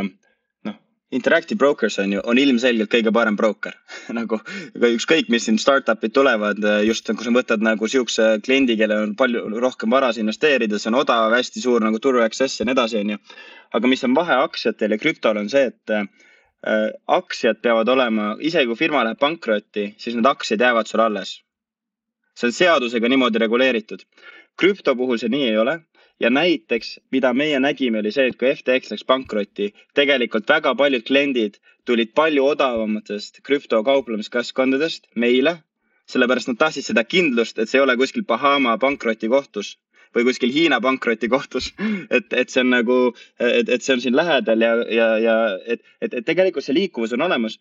Interactive Brokers on ju, on ilmselgelt kõige parem broker nagu ükskõik, mis siin startup'id tulevad, just kui sa võtad nagu sihukese kliendi, kellel on palju rohkem varas investeerida, see on odav, hästi suur nagu turu access ja nii edasi, on ju. aga mis on vahe aktsiatel ja krüptol on see, et äh, aktsiad peavad olema, isegi kui firma läheb pankrotti, siis need aktsiad jäävad sul alles. see on seadusega niimoodi reguleeritud. krüpto puhul see nii ei ole ja näiteks, mida meie nägime, oli see, et kui FTX läks pankrotti, tegelikult väga paljud kliendid tulid palju odavamatest krüptokauplemiskeskkondadest meile, sellepärast nad tahtsid seda kindlust, et see ei ole kuskil Bahama pankrotikohtus või kuskil Hiina pankrotikohtus. et, et see on nagu, et, et see on siin lähedal ja, ja, ja et, et, et tegelikult see liikuvus on olemas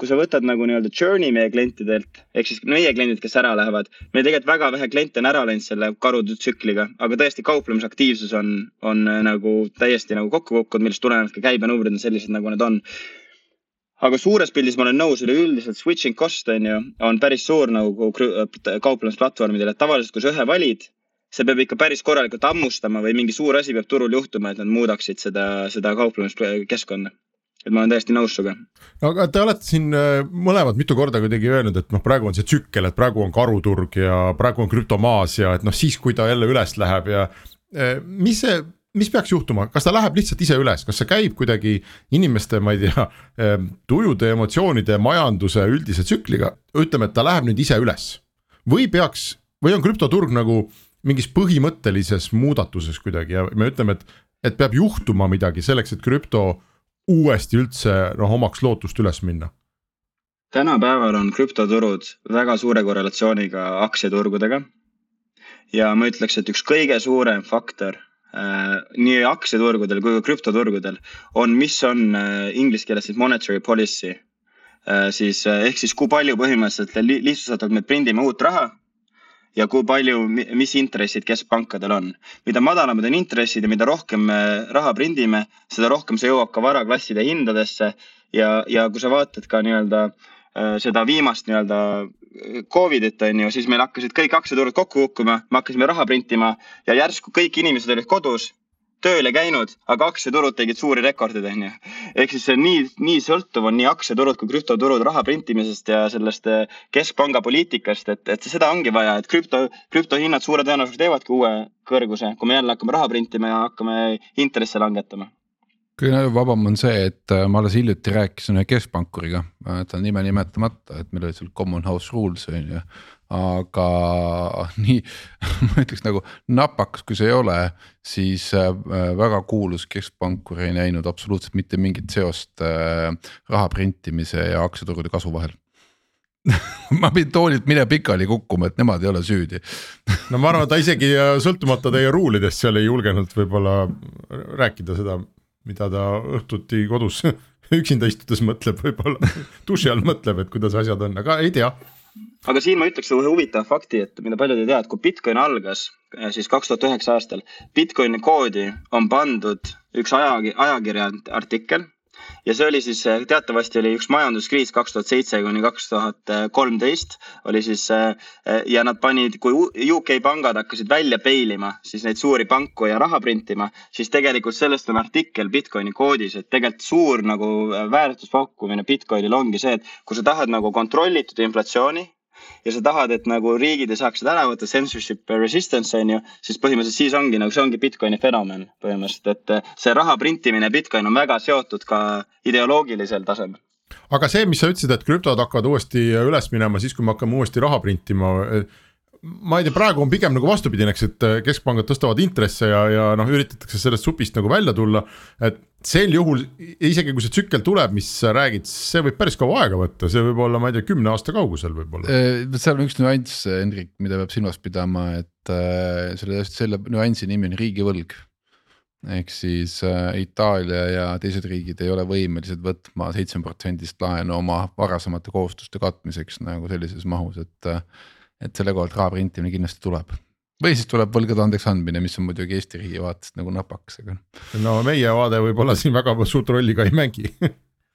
kui sa võtad nagu nii-öelda journey meie klientidelt ehk siis meie kliendid, kes ära lähevad, meil tegelikult väga vähe kliente on ära läinud selle karutsükliga, aga tõesti kauplemisaktiivsus on, on äh, nagu täiesti nagu kokku kukkunud, millest tulenevalt ka käibenumbrid on sellised, nagu need on. aga suures pildis ma olen nõus, üleüldiselt switching cost on ju, on päris suur nagu kauplemisplatvormidel, et tavaliselt, kui sa ühe valid, see peab ikka päris korralikult hammustama või mingi suur asi peab turul juhtuma, et nad muudaksid seda, seda kauplemiskeskkonda et ma olen täiesti nõus sinuga. aga te olete siin äh, mõlemad mitu korda kuidagi öelnud, et noh, praegu on see tsükkel, et praegu on karuturg ja praegu on krüptomaas ja et noh, siis kui ta jälle üles läheb ja äh, mis see mis peaks juhtuma, kas ta läheb lihtsalt ise üles, kas see käib kuidagi inimeste, ma ei tea, ehm, tujude, emotsioonide, majanduse üldise tsükliga, ütleme, et ta läheb nüüd ise üles. Või peaks või on krüptoturg nagu mingis põhimõttelises muudatuses kuidagi ja me ütleme, et, et peab juhtuma midagi selleks, et krüpto uuesti üldse noh, omaks lootust üles minna? tänapäeval on krüptoturud väga suure korrelatsiooniga aktsiaturgudega. ja ma ütleks, et üks kõige suurem faktor Äh, nii aktsiaturgudel kui ka krüptoturgudel on, mis on äh, inglise keeles siis monetary policy. Äh, siis ehk siis, kui palju põhimõtteliselt lihtsustatult me prindime uut raha ja kui palju, mis intressid keskpankadel on. mida madalamad on intressid ja mida rohkem me raha prindime, seda rohkem see jõuab ka varaklasside hindadesse ja, ja kui sa vaatad ka nii-öelda seda viimast nii-öelda Covidit on ju, siis meil hakkasid kõik aktsiaturud kokku kukkuma, me hakkasime raha printima ja järsku kõik inimesed olid kodus, tööl ei käinud, aga aktsiaturud tegid suuri rekordeid, on ju. ehk siis see nii, nii sõltuv on nii aktsiaturud kui krüptoturud raha printimisest ja sellest eh, keskpanga poliitikast, et, et seda ongi vaja, et krüpto, krüptohinnad suure tõenäosusega teevadki uue kõrguse, kui me jälle hakkame raha printima ja hakkame intresse langetama kõige vabam on see, et äh, ma alles hiljuti rääkisin ühe keskpankuriga, tal nime nimetamata, et meil oli seal common house rules on ju. Aga nii, ma ütleks nagu napakas, kui see ei ole, siis äh, väga kuulus keskpankur ei näinud absoluutselt mitte mingit seost äh, raha printimise ja aktsiaturgude kasvu vahel ma pidin toolilt minema pikali kukkuma, et nemad ei ole süüdi no ma arvan, et ta isegi sõltumata teie ruulidest seal ei julgenud võib-olla rääkida seda mida ta õhtuti kodus üksinda istudes mõtleb, võib-olla duši all mõtleb, et kuidas asjad on, aga ei tea. Aga siin ma ütleks ühe huvitava fakti, et mida paljud ei tea, et kui Bitcoin algas eh, siis kaks tuhat üheksa aastal, Bitcoini koodi on pandud üks aja, ajakirja artikkel ja see oli siis, eh, teatavasti oli üks majanduskriis kaks tuhat seitse kuni kaks tuhat kolmteist oli siis eh, ja nad panid, kui UK pangad hakkasid välja peilima siis neid suuri panku ja raha printima, siis tegelikult sellest on artikkel Bitcoini koodis, et tegelikult suur nagu eh, väärtuspakkumine Bitcoinil ongi see, et kui sa tahad nagu kontrollitud inflatsiooni ja sa tahad, et nagu riigid ei saaks seda ära võtta, censorship resistance on ju, siis põhimõtteliselt siis ongi nagu see ongi Bitcoini fenomen põhimõtteliselt, et see raha printimine, Bitcoin on väga seotud ka ideoloogilisel tasemel. Aga see, mis sa ütlesid, et krüptod hakkavad uuesti üles minema siis, kui me hakkame uuesti raha printima ma ei tea, praegu on pigem nagu vastupidine, eks, et äh, keskpangad tõstavad intresse ja, ja noh, üritatakse sellest supist nagu välja tulla. et sel juhul isegi kui see tsükkel tuleb, mis sa räägid, see võib päris kaua aega võtta, see võib olla, ma ei tea, kümne aasta kaugusel võib-olla. Äh, seal on üks nüanss, Hendrik, mida peab silmas pidama, et äh, selle, selle nüansi nimi on riigivõlg ehk siis Itaalia ja teised riigid ei ole võimelised võtma seitsme protsendist laenu oma varasemate kohustuste katmiseks nagu sellises mahus, et et selle kohalt raha printimine kindlasti tuleb või siis tuleb võlgade andeks andmine, mis on muidugi Eesti riigi vaatest nagu napakas, aga. no meie vaade võib-olla siin väga suurt rolli ka ei mängi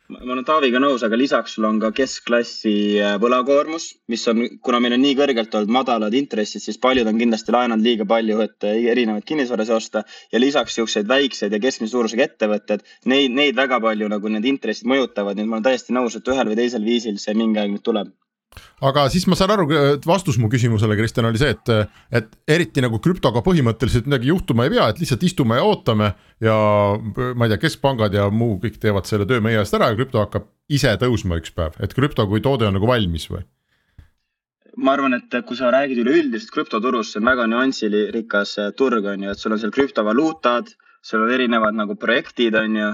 ma olen Taaviga nõus, aga lisaks sul on ka keskklassi äh, võlakoormus, mis on, kuna meil on nii kõrgelt olnud madalad intressid, siis paljud on kindlasti laenanud liiga palju, et äh, erinevaid kinnisvarasid osta. ja lisaks siukseid väikseid ja keskmise suurusega ettevõtted, neid, neid väga palju nagu need intressid mõjutavad, nii et ma olen täiesti nõus, et ühel või teisel viisil see mingi aeg nüüd tuleb aga siis ma saan aru, vastus mu küsimusele, Kristjan, oli see, et, et eriti nagu krüptoga põhimõtteliselt midagi juhtuma ei pea, et lihtsalt istume ja ootame ja ma ei tea, keskpangad ja muu kõik teevad selle töö meie eest ära ja krüpto hakkab ise tõusma üks päev, et krüpto kui toode on nagu valmis või? ma arvan, et kui sa räägid üleüldisest krüptoturust, see on väga nüansirikas turg on ju, et sul on seal krüptovaluutad, sul on erinevad nagu projektid on ju,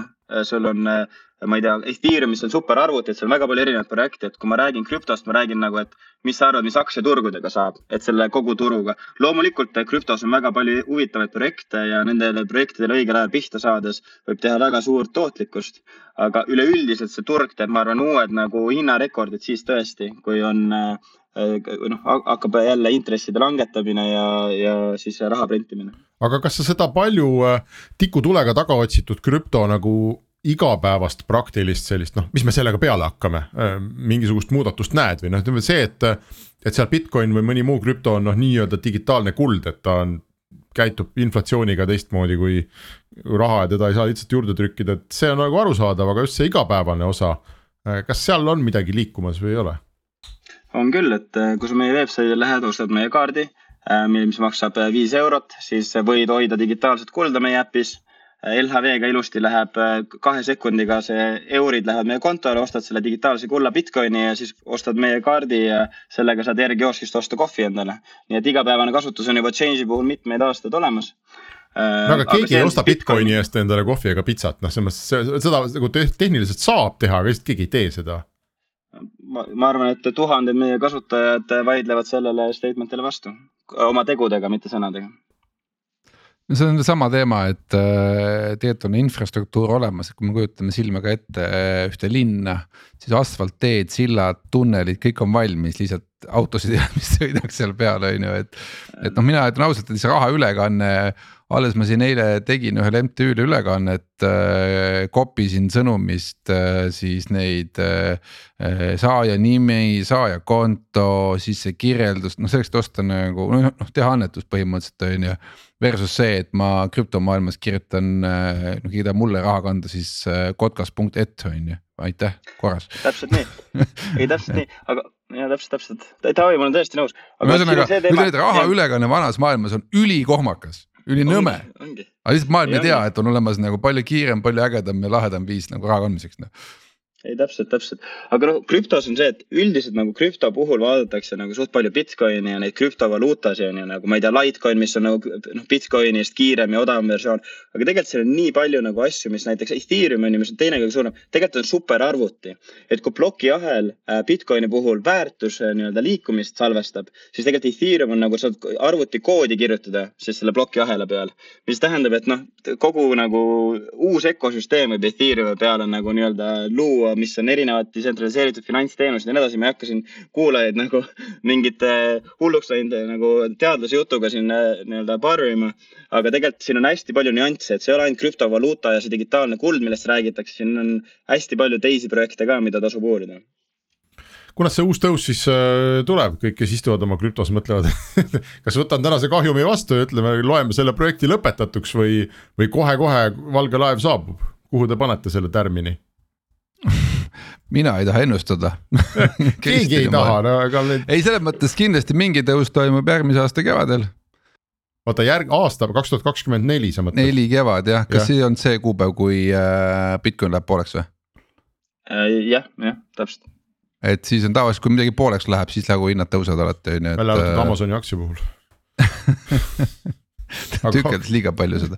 sul on äh, ma ei tea, Ethereumis on superarvutid, seal on väga palju erinevaid projekte, et kui ma räägin krüptost, ma räägin nagu, et mis sa arvad, mis aktsiaturgudega saab, et selle kogu turuga. loomulikult krüptos on väga palju huvitavaid projekte ja nendele projektidele õigel ajal pihta saades võib teha väga suurt tootlikkust. aga üleüldiselt see turg teeb, ma arvan, uued nagu hinnarekordid siis tõesti, kui on äh, noh, hakkab jälle intresside langetamine ja, ja siis raha printimine. aga kas sa seda palju äh, tikutulega taga otsitud krüpto nagu igapäevast praktilist sellist noh, mis me sellega peale hakkame, äh, mingisugust muudatust näed või noh, ütleme see, et. et seal Bitcoin või mõni muu krüpto on noh, nii-öelda digitaalne kuld, et ta on, käitub inflatsiooniga teistmoodi kui raha ja teda ei saa lihtsalt juurde trükkida, et see on nagu arusaadav, aga just see igapäevane osa. Äh, kas seal on midagi liikumas või ei ole? on küll, et äh, kui sa meie veebsaidile lähed, ostad meie kaardi, mis maksab viis eurot, siis võid hoida digitaalset kulda meie äpis LHV-ga ilusti läheb äh, kahe sekundiga, see eurid lähevad meie kontole, ostad selle digitaalse kulla Bitcoini ja siis ostad meie kaardi ja sellega saad järgi kioskist osta kohvi endale. nii et igapäevane kasutus on juba Change'i puhul mitmeid aastaid olemas. No aga keegi ei osta Bitcoini eest endale kohvi ega pitsat, noh, selles mõttes seda nagu tehniliselt saab teha, aga lihtsalt keegi ei tee seda. ma, ma arvan, et tuhanded meie kasutajad vaidlevad sellele statement'ile vastu. Oma tegudega, mitte sõnadega see on sama teema, et äh, tegelikult on infrastruktuur olemas, et kui me kujutame silmaga ette äh, ühte linna, siis asfaltteed, sillad, tunnelid, kõik on valmis, lihtsalt autosid ei ole, mis sõidaks seal peal, on ju, et. et noh, mina ütlen ausalt, et see raha ülekanne alles ma siin eile tegin ühele MTÜ-le ülekannet äh,, kopisin sõnumist siis neid saaja nimi, saaja konto, siis see kirjeldus, noh selleks, et osta nagu noh, noh teha annetus põhimõtteliselt on ju. Versus see, et ma krüptomaailmas kirjutan äh,, keegi tahab mulle raha kanda, siis äh, kotkas.et on ju, aitäh, korras. täpselt nii, ei täpselt nii, aga ja täpselt, täpselt, Taavi, ma olen täiesti nõus. ühesõnaga, ütleme, raha ülekanne vanas maailmas on ülikohmakas ülinõme. aga lihtsalt maailm ei tea, et on olemas nagu palju kiirem, palju ägedam ja lahedam viis nagu raha kandmiseks noh ei täpselt, täpselt, aga noh, krüptos on see, et üldiselt nagu krüpto puhul vaadatakse nagu suht palju Bitcoini ja neid krüptovaluutasid on ju nagu ma ei tea, Litecoin, mis on nagu noh, Bitcoinist kiirem ja odavam versioon. aga tegelikult seal on nii palju nagu asju, mis näiteks Ethereum on ju, mis on teine kõige suurem, tegelikult on superarvuti. et kui plokiahel äh, Bitcoini puhul väärtuse nii-öelda liikumist salvestab, siis tegelikult Ethereum on nagu saad arvutikoodi kirjutada siis selle plokiahela peal. mis tähendab, et noh, kogu nagu uus ökosüsteem võib Ethereumi peale nagu nii-öelda luua mis on erinevad detsentraliseeritud finantsteenused ja nii edasi, ma ei hakka siin kuulajaid nagu mingite hulluks läinud nagu teadlase jutuga siin äh, nii-öelda barrima. aga tegelikult siin on hästi palju nüansse, et see ei ole ainult krüptovaluuta ja see digitaalne kuld, millest räägitakse, siin on hästi palju teisi projekte ka, mida tasub uurida kunas see uus tõus siis äh, tuleb, kõik, kes istuvad oma krüptos, mõtlevad kas võtan tänase kahjumi vastu ja ütleme, loeme selle projekti lõpetatuks või, või kohe-kohe valge laev saabub, kuhu te panete selle tärmini? mina ei taha ennustada keegi ei taha, no aga ei, selles mõttes kindlasti mingi tõus toimub järgmise aasta kevadel. oota järg, aasta kaks tuhat kakskümmend neli sa mõtled? neli kevad jah, kas ja. see on see kuupäev, kui äh, Bitcoin läheb pooleks või äh,? jah, jah, täpselt. et siis on tavaliselt, kui midagi pooleks läheb, siis nagu hinnad tõusevad alati on ju. välja arvatud äh... Amazoni aktsia puhul tükkeldas liiga palju seda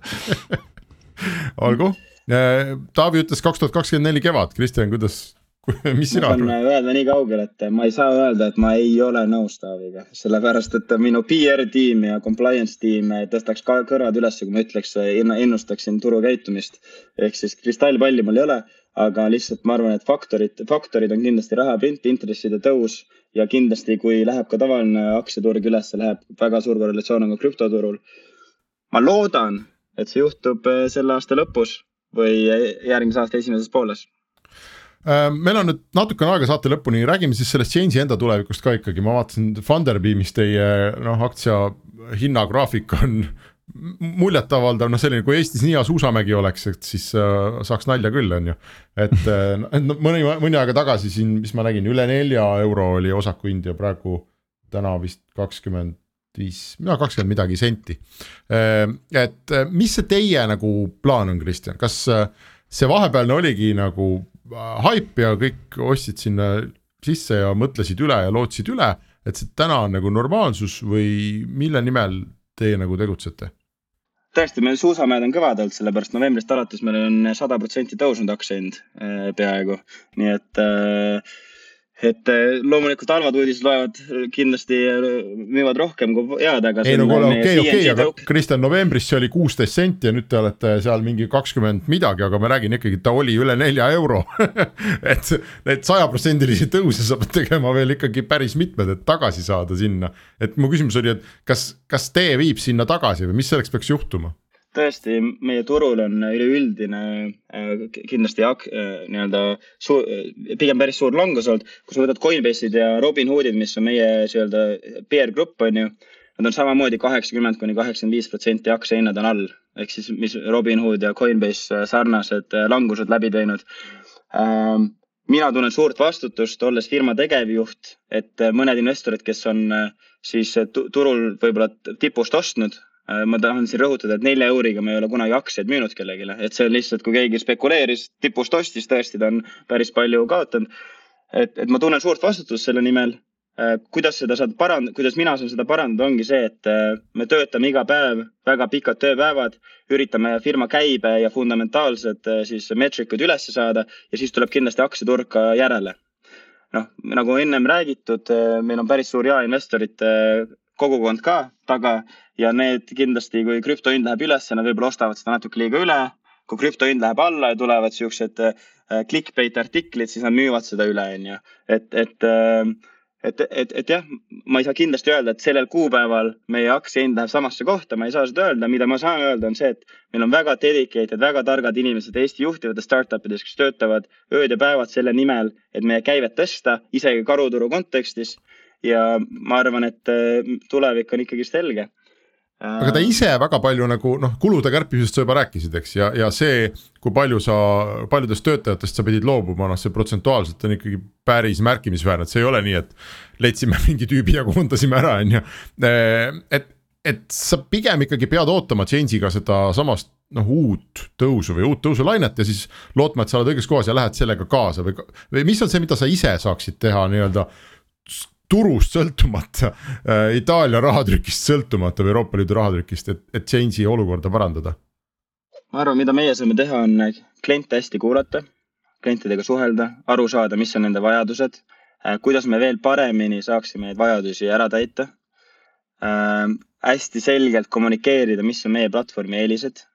olgu Taavi ütles kaks tuhat kakskümmend neli kevad, Kristjan, kuidas, mis sina arvad? ma saan öelda nii kaugele, et ma ei saa öelda, et ma ei ole nõus Taaviga, sellepärast et minu PR tiim ja compliance tiim tõstaks ka kõrvad üles, kui ma ütleks, ennustaksin turu käitumist. ehk siis kristallpalli mul ei ole, aga lihtsalt ma arvan, et faktorid, faktorid on kindlasti rahaprint, intresside tõus ja kindlasti, kui läheb ka tavaline aktsiaturg üles, läheb väga suur korrelatsioon on ka krüptoturul. ma loodan, et see juhtub äh, selle aasta lõpus või järgmise aasta esimeses pooles? Äh, meil on nüüd natukene aega saate lõpuni, räägime siis sellest Change'i enda tulevikust ka ikkagi, ma vaatasin Funderbeamis teie noh, aktsia hinnagraafik on muljetavaldav, noh selline, kui Eestis nii hea suusamägi oleks, et siis äh, saaks nalja küll, on ju. et äh, no mõni, mõni aega tagasi siin, mis ma nägin, üle nelja euro oli osaku hind ja praegu täna vist kakskümmend viis, no kakskümmend midagi senti. Ehm, et eh, mis see teie nagu plaan on, Kristjan, kas eh, see vahepealne oligi nagu haip äh, ja kõik ostsid sinna sisse ja mõtlesid üle ja lootsid üle, et see täna on nagu normaalsus või mille nimel teie nagu tegutsete? tõesti, meil suusamäed on kõvad olnud, sellepärast novembrist alates meil on sada protsenti tõusnud aktsia hind peaaegu, nii et äh, et eh, loomulikult halvad uudised loevad eh, kindlasti, eh, müüvad rohkem kui head, aga. ei no kuule, okei, okei, aga Kristjan, novembris see oli kuusteist senti ja nüüd te olete seal mingi kakskümmend midagi, aga ma räägin ikkagi, ta oli üle nelja euro et neid sajaprotsendilisi tõuse sa pead tegema veel ikkagi päris mitmed, et tagasi saada sinna. et mu küsimus oli, et kas, kas tee viib sinna tagasi või mis selleks peaks juhtuma? Tõesti, meie turul on üleüldine äh, kindlasti ak-, äh, nii-öelda suur, pigem päris suur langus olnud. kui sa võtad Coinbase'id ja Robinhoodid, mis on meie nii-öelda peer grupp, on ju. Nad on samamoodi kaheksakümmend kuni kaheksakümmend viis protsenti aktsiahinnad on all. ehk siis, mis Robinhood ja Coinbase sarnased langused läbi teinud ähm, mina tunnen suurt vastutust, olles firma tegevjuht, et mõned investorid, kes on siis turul võib-olla tipust ostnud, Äh, ma tahan siin rõhutada, et nelja euriga me ei ole kunagi aktsiaid müünud kellelegi, et see on lihtsalt, kui keegi spekuleeris, tipust ostis, tõesti, ta on päris palju kaotanud. et, et ma tunnen suurt vastutust selle nimel. Äh, kuidas seda saad parandada, kuidas mina saan seda parandada, ongi see, et äh, me töötame iga päev, väga pikad tööpäevad, üritame firma käibe ja fundamentaalsed siis meetrikud üles saada ja siis tuleb kindlasti aktsiaturg ka järele noh, nagu ennem räägitud, meil on päris suur jaeinvestorite kogukond ka taga ja need kindlasti, kui krüptohind läheb üles, nad võib-olla ostavad seda natuke liiga üle. kui krüptohind läheb alla ja tulevad siuksed äh, clickbait artiklid, siis nad müüvad seda üle, onju. et, et äh, et, et, et jah, ma ei saa kindlasti öelda, et sellel kuupäeval meie aktsiahind läheb samasse kohta, ma ei saa seda öelda, mida ma saan öelda, on see, et meil on väga dedicated, väga targad inimesed Eesti juhtivates startup ides, kes töötavad ööd ja päevad selle nimel, et meie käivet tõsta, isegi karuturu kontekstis ja ma arvan, et äh, tulevik on ikkagi selge aga ta ise väga palju nagu noh, kulude kärpimisest sa juba rääkisid, eks, ja, ja see, kui palju sa, paljudest töötajatest sa pidid loobuma, noh, see protsentuaalselt on ikkagi päris märkimisväärne, et see ei ole nii, et leidsime mingi tüübi ja koondasime ära, on ju. et, et sa pigem ikkagi pead ootama change'iga sedasama noh, uut tõusu või uut tõusulainet ja siis lootma, et sa oled õiges kohas ja lähed sellega kaasa või, või mis on see, mida sa ise saaksid teha nii-öelda turust sõltumata äh,, Itaalia rahatrükist sõltumata või Euroopa Liidu rahatrükist, et, et change'i olukorda parandada? ma arvan, mida meie saame teha, on kliente hästi kuulata, klientidega suhelda, aru saada, mis on nende vajadused äh,, kuidas me veel paremini saaksime neid vajadusi ära täita äh,. hästi selgelt kommunikeerida, mis on meie platvormi eelised.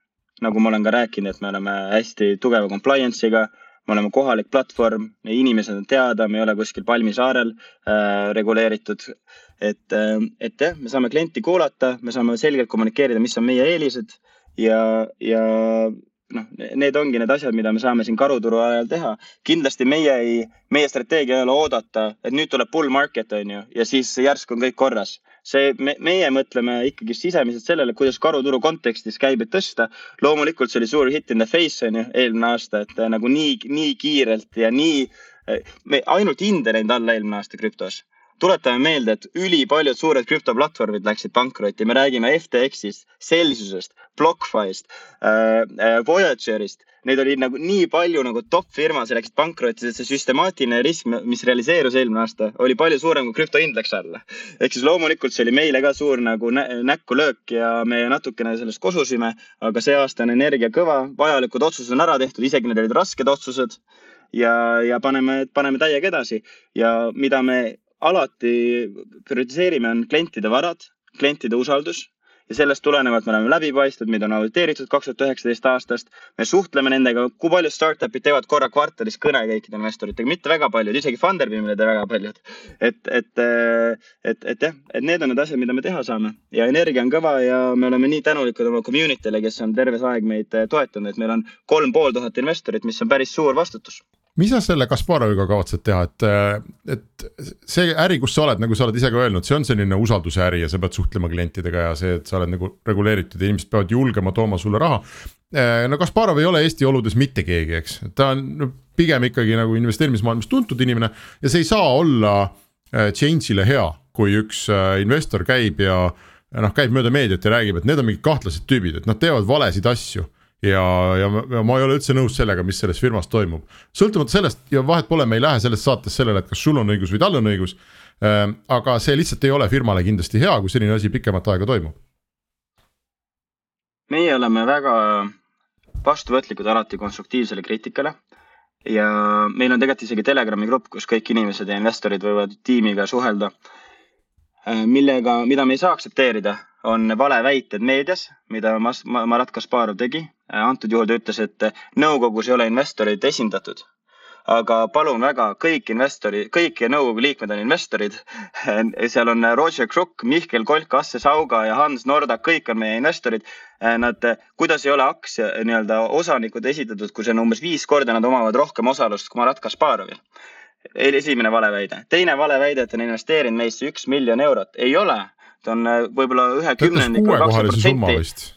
nagu ma olen ka rääkinud, et me oleme hästi tugeva compliance'iga me oleme kohalik platvorm, inimesed on teada, me ei ole kuskil Palmisaarel äh, reguleeritud. et, äh, et jah, me saame klienti kuulata, me saame selgelt kommunikeerida, mis on meie eelised ja, ja noh, need ongi need asjad, mida me saame siin karuturu ajal teha. kindlasti meie ei, meie strateegia ei ole oodata, et nüüd tuleb bull market on ju ja siis järsku on kõik korras see me,, meie mõtleme ikkagi sisemiselt sellele, kuidas karuturu kontekstis käibet tõsta. loomulikult see oli suur hit in the face on ju eelmine aasta, et äh, nagu nii, nii kiirelt ja nii, äh, me ainult hinde läinud alla eelmine aasta krüptos tuletame meelde, et ülipaljud suured krüptoplatvormid läksid pankrotti, me räägime FTX-ist, Celsiusest, BlockFi'st äh,, äh, Voyagerist neid oli nagu nii palju nagu top firmasid läksid pankrotti, et see süstemaatiline risk, mis realiseerus eelmine aasta, oli palju suurem kui krüptohind läks alla. ehk siis loomulikult see oli meile ka suur nagu nä näkku löök ja me natukene sellest kosusime, aga see aasta on energia kõva, vajalikud otsused on ära tehtud, isegi need olid rasked otsused. ja, ja paneme, paneme täiega edasi ja mida me alati prioritiseerime, on klientide varad, klientide usaldus. Ja sellest tulenevalt me oleme läbipaistvad, meid on auditeeritud kaks tuhat üheksateist aastast. me suhtleme nendega, kui paljud startup'id teevad korra kvartalis kõne kõikide investoritega, mitte väga paljud, isegi Funderbeamile teevad väga paljud. et, et, et, et jah, et need on need asjad, mida me teha saame. Ja energia on kõva ja me oleme nii tänulikud oma community'le, kes on terve see aeg meid toetanud, et meil on kolm pool tuhat investorit, mis on päris suur vastutus mis sa selle Kasparoviga kavatsed teha, et, et see äri, kus sa oled, nagu sa oled ise ka öelnud, see on selline usalduse äri ja sa pead suhtlema klientidega ja see, et sa oled nagu reguleeritud ja inimesed peavad julgema tooma sulle raha. no Kasparov ei ole Eesti oludes mitte keegi, eks, ta on pigem ikkagi nagu investeerimismaailmas tuntud inimene ja see ei saa olla äh, change'ile hea, kui üks äh, investor käib ja noh, käib mööda meediat ja räägib, et need on mingid kahtlased tüübid, et nad teevad valesid asju ja, ja, ma ei ole üldse nõus sellega, mis selles firmas toimub. sõltumata sellest ja vahet pole, me ei lähe selles saates sellele, et kas sul on õigus või tal on õigus. Ähm, aga see lihtsalt ei ole firmale kindlasti hea, kui selline asi pikemat aega toimub. meie oleme väga vastuvõtlikud alati konstruktiivsele kriitikale ja meil on tegelikult isegi Telegrami grupp, kus kõik inimesed ja investorid võivad tiimiga suhelda. Äh, millega, mida me ei saa aktsepteerida, on valeväited meedias, mida Marat Kasparov tegi. Antud juhul ta ütles, et nõukogus ei ole investorid esindatud. aga palun väga, kõik investori, kõik nõukogu liikmed on investorid. seal on Roger Krukk, Mihkel Kolk, Asse Sauga ja Hans Nordak, kõik on meie investorid. Nad, kuidas ei ole aktsia nii-öelda osanikud esitatud, kui see on umbes viis korda, nad omavad rohkem osalust kui Marat Kasparovil esimene valeväide. teine valeväide, et on investeerinud meisse üks miljon eurot. ei ole, ta on äh, võib-olla ühe kümnendiku, kakskümmend protsenti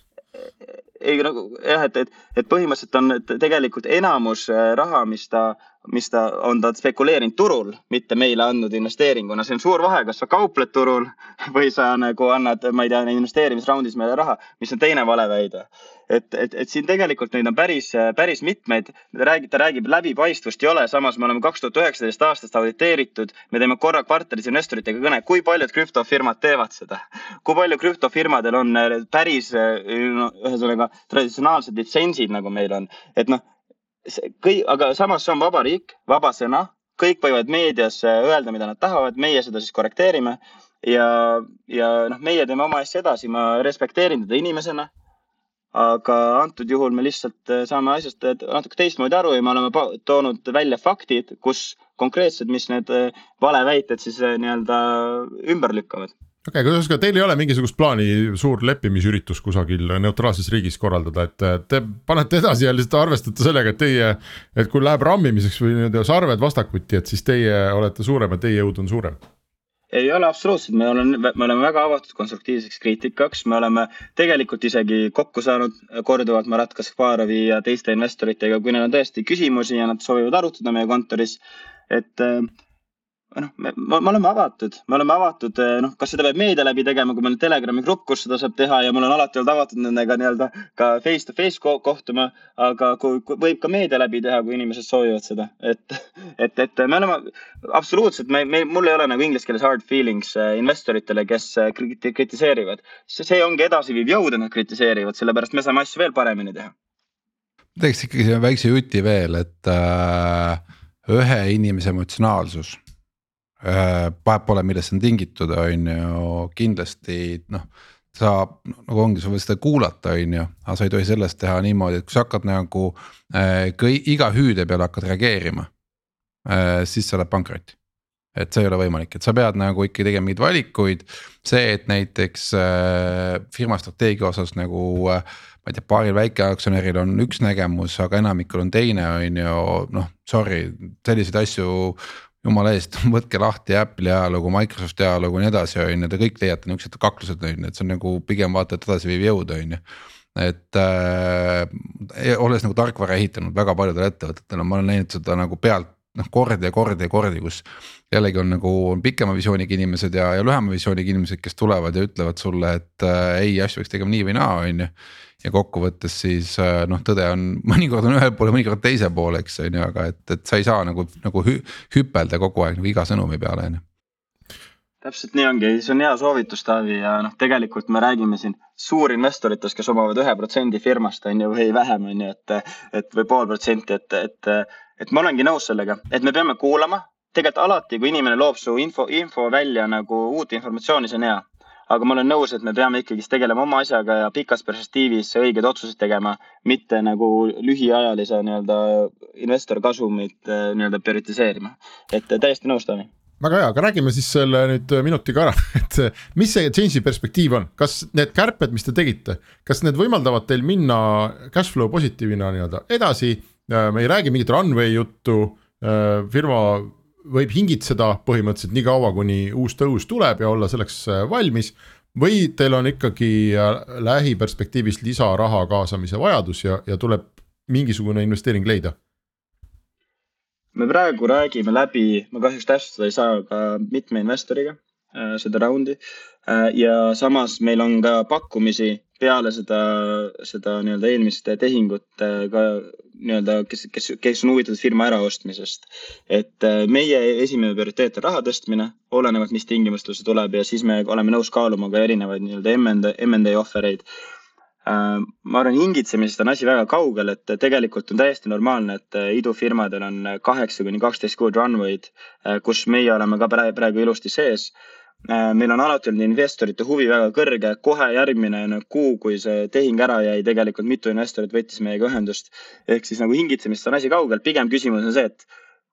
ei nagu jah, et, et, et põhimõtteliselt on tegelikult enamus äh, raha, mis ta, mis ta on ta spekuleerinud turul, mitte meile andnud investeeringuna. see on suur vahe, kas sa kaupled turul või sa nagu annad, ma ei tea, investeerimisraundis meile raha, mis on teine valeväide et, et, et siin tegelikult neid on päris, päris mitmeid. räägib, ta räägib, läbipaistvust ei ole, samas me oleme kaks tuhat üheksateist aastast auditeeritud. me teeme korra kvartalis investoritega kõne, kui paljud krüptofirmad teevad seda. kui palju krüptofirmadel on äh, päris no,, ühesõnaga traditsionaalsed litsentsid, nagu meil on, et noh, kõik, aga samas see on vaba riik, vaba sõna, kõik võivad meedias äh, öelda, mida nad tahavad, meie seda siis korrekteerime ja, ja noh, meie teeme oma asja edasi, ma respekteerin teda inimesena aga antud juhul me lihtsalt eh, saame asjast eh, natuke teistmoodi aru ja me oleme toonud välja faktid, kus konkreetselt, mis need eh, valeväited siis nii-öelda ümber lükkavad. Okei okay,, kuidas ka teil ei ole mingisugust plaani suur leppimisüritus kusagil neutraalses riigis korraldada, et te panete edasi ja lihtsalt arvestate sellega, et teie, et kui läheb rammimiseks või nii-öelda sarved vastakuti, et siis teie olete suurem ja teie jõud on suurem ei ole absoluutselt, me oleme, me oleme väga avatud konstruktiivseks kriitikaks, me oleme tegelikult isegi kokku saanud korduvalt Marat Kasparavi ja teiste investoritega, kui neil on tõesti küsimusi ja nad soovivad arutada meie kontoris. et noh, me, me oleme avatud, me oleme avatud, eh, noh, kas seda peab meedia läbi tegema, kui meil on Telegrami grupp, kus seda saab teha ja mul on alati olnud avatud nendega nii-öelda ka face to face kohtuma. aga kui, kui võib ka meedia läbi teha, kui inimesed soovivad seda, et, et, et me oleme absoluutselt, me, me, mul ei ole nagu inglise keeles hard feelings eh, investoritele, kes eh, kritiseerivad. see ongi edasiviiv jõud, et nad kritiseerivad, sellepärast me saame asju veel paremini teha. teeks ikkagi väikse juti veel, et äh, ühe inimese emotsionaalsus vahet pole, millest see on tingitud, on ju, kindlasti noh. sa nagu ongi, sa võid seda kuulata, on ju, aga sa ei tohi sellest teha niimoodi, et kui sa hakkad nagu äh, kõi, iga hüüde peale hakkad reageerima äh,. siis sa lähed pankrotti et see ei ole võimalik, et sa pead nagu ikkagi tegema mingeid valikuid. see, et näiteks äh, firma strateegia osas nagu äh, ma ei tea, paaril väikeaktsionäril on üks nägemus, aga enamikul on teine, on ju, noh sorry, selliseid asju jumala eest, võtke lahti Apple'i ajalugu, Microsofti ajalugu ja nii edasi, on ju, te kõik leiate niuksed kaklused, on ju, et see on nagu pigem vaata, et edasiviiv jõud, on ju. et äh, olles nagu tarkvara ehitanud väga paljudele ettevõtetele, ma olen näinud seda nagu pealt noh kordi ja kordi ja kordi, kus jällegi on nagu on pikema visiooniga inimesed ja, ja lühema visiooniga inimesed, kes tulevad ja ütlevad sulle, et äh, ei, asju peaks tegema nii või naa, on ju ja kokkuvõttes siis äh, noh, tõde on mõnikord on ühel pool ja mõnikord teisel pool, eks on ju, aga et, et sa ei saa nagu, nagu hü, hüpelda kogu aeg nagu iga sõnumi peale on ju täpselt nii ongi, see on hea soovitus, Taavi ja noh, tegelikult me räägime siin suurinvestoritest, kes omavad ühe protsendi firmast on ju või vähem on ju, et, et või pool protsenti, et, et, et ma olengi nõus sellega, et me peame kuulama. tegelikult alati, kui inimene loob su info, info välja nagu uut informatsiooni, see on hea aga ma olen nõus, et me peame ikkagist tegelema oma asjaga ja pikas perspektiivis õigeid otsuseid tegema, mitte nagu lühiajalise nii-öelda investori kasumit äh, nii-öelda prioritiseerima. et äh, täiesti nõus, Taavi väga hea, aga räägime siis selle nüüd minutiga ära, et mis see change'i perspektiiv on, kas need kärped, mis te tegite, kas need võimaldavad teil minna cash flow positiivina nii-öelda edasi? Äh, me ei räägi mingit runway juttu, firma võib hingitseda põhimõtteliselt nii kaua, kuni uus tõus tuleb ja olla selleks äh, valmis. või teil on ikkagi äh, lähiperspektiivis lisaraha kaasamise vajadus ja, ja tuleb mingisugune investeering leida? me praegu räägime läbi, ma kahjuks täpsustada ei saa, ka mitme investoriga äh, seda raundi ja samas meil on ka pakkumisi peale seda, seda nii-öelda eelmist tehingut ka nii-öelda, kes, kes, kes on huvitatud firma äraostmisest. et äh, meie esimene prioriteet on raha tõstmine, olenevalt, mis tingimustel see tuleb ja siis me oleme nõus kaaluma ka erinevaid nii-öelda M&A, M&A ohvereid äh, ma arvan, hingitsemisest on asi väga kaugel, et tegelikult on täiesti normaalne, et äh, idufirmadel on kaheksa kuni kaksteist kuud runway'd, kus meie oleme ka praegu ilusti sees meil on alati olnud investorite huvi väga kõrge, kohe järgmine no, kuu, kui see tehing ära jäi, tegelikult mitu investorit võttis meiega ühendust. ehk siis nagu hingitsemist on asi kaugel, pigem küsimus on see, et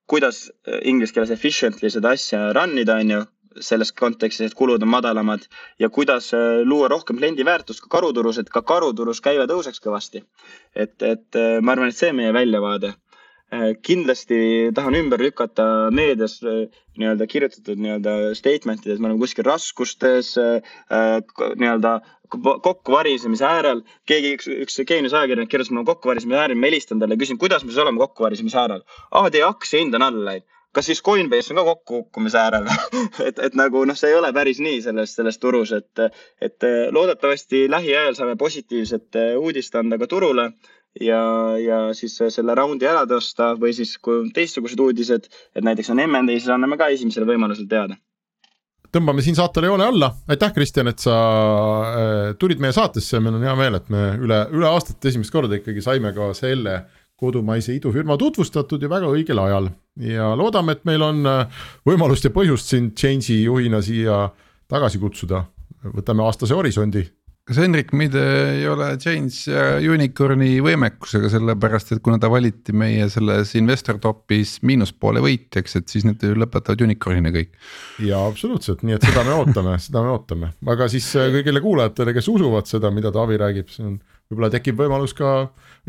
kuidas inglise keeles efficiently seda asja run ida, on ju selles kontekstis, et kulud on madalamad ja kuidas luua rohkem kliendi väärtust ka karuturus, et ka karuturus käive tõuseks kõvasti. et, et ma arvan, et see on meie väljavaade Äh, kindlasti tahan ümber lükata meedias äh, nii-öelda kirjutatud nii-öelda statement ides, me oleme kuskil raskustes äh, nii-öelda kokkuvarisemise äärel. keegi, üks, üks geeniusajakirjanik kirjutas, oleme kokkuvarisemise äärel, ma helistan talle ja küsin, kuidas me siis oleme kokkuvarisemise äärel. aa, teie aktsiahind on alla läinud kas siis Coinbase on ka kokkukukkumise äärel et, et nagu noh, see ei ole päris nii selles, selles turus, et, et loodetavasti lähiajal saame positiivset uudist anda ka turule ja, ja siis selle raundi ära tõsta või siis, kui on teistsugused uudised, et näiteks on MND, siis anname ka esimesel võimalusel teada tõmbame siin saatele joone alla, aitäh, Kristjan, et sa äh, tulid meie saatesse, meil on hea meel, et me üle, üle aastate esimest korda ikkagi saime ka selle kodumaise idufirma tutvustatud ja väga õigel ajal. ja loodame, et meil on äh, võimalust ja põhjust sind Change'i juhina siia tagasi kutsuda. võtame aastase horisondi kas Henrik Mide ei ole James Unicorni võimekusega, sellepärast et kuna ta valiti meie selles investor top'is miinuspoole võitjaks, et siis need lõpetavad unicorn'ina kõik. ja absoluutselt, nii et seda me ootame seda me ootame, aga siis äh, kõigile kuulajatele, kes usuvad seda, mida Taavi räägib, see on, võib-olla tekib võimalus ka,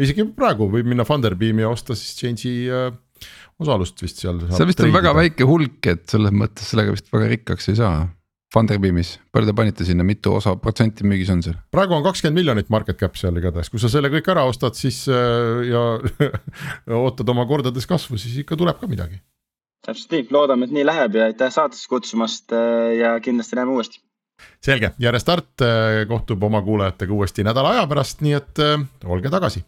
isegi praegu võib minna Funderbeami ja osta siis Change'i äh, osalust vist seal. see vist on väga väike hulk, et selles mõttes sellega vist väga rikkaks ei saa Funderbeamis, palju te panite sinna, mitu osa protsenti müügis on seal? praegu on kakskümmend miljonit market cap seal igatahes, kui sa selle kõik ära ostad, siis äh, ja ootad oma kordades kasvu, siis ikka tuleb ka midagi. täpselt nii, loodame, et nii läheb ja aitäh saatesse kutsumast äh, ja kindlasti näeme uuesti. selge, ja Restart äh, kohtub oma kuulajatega uuesti nädala aja pärast, nii et olge tagasi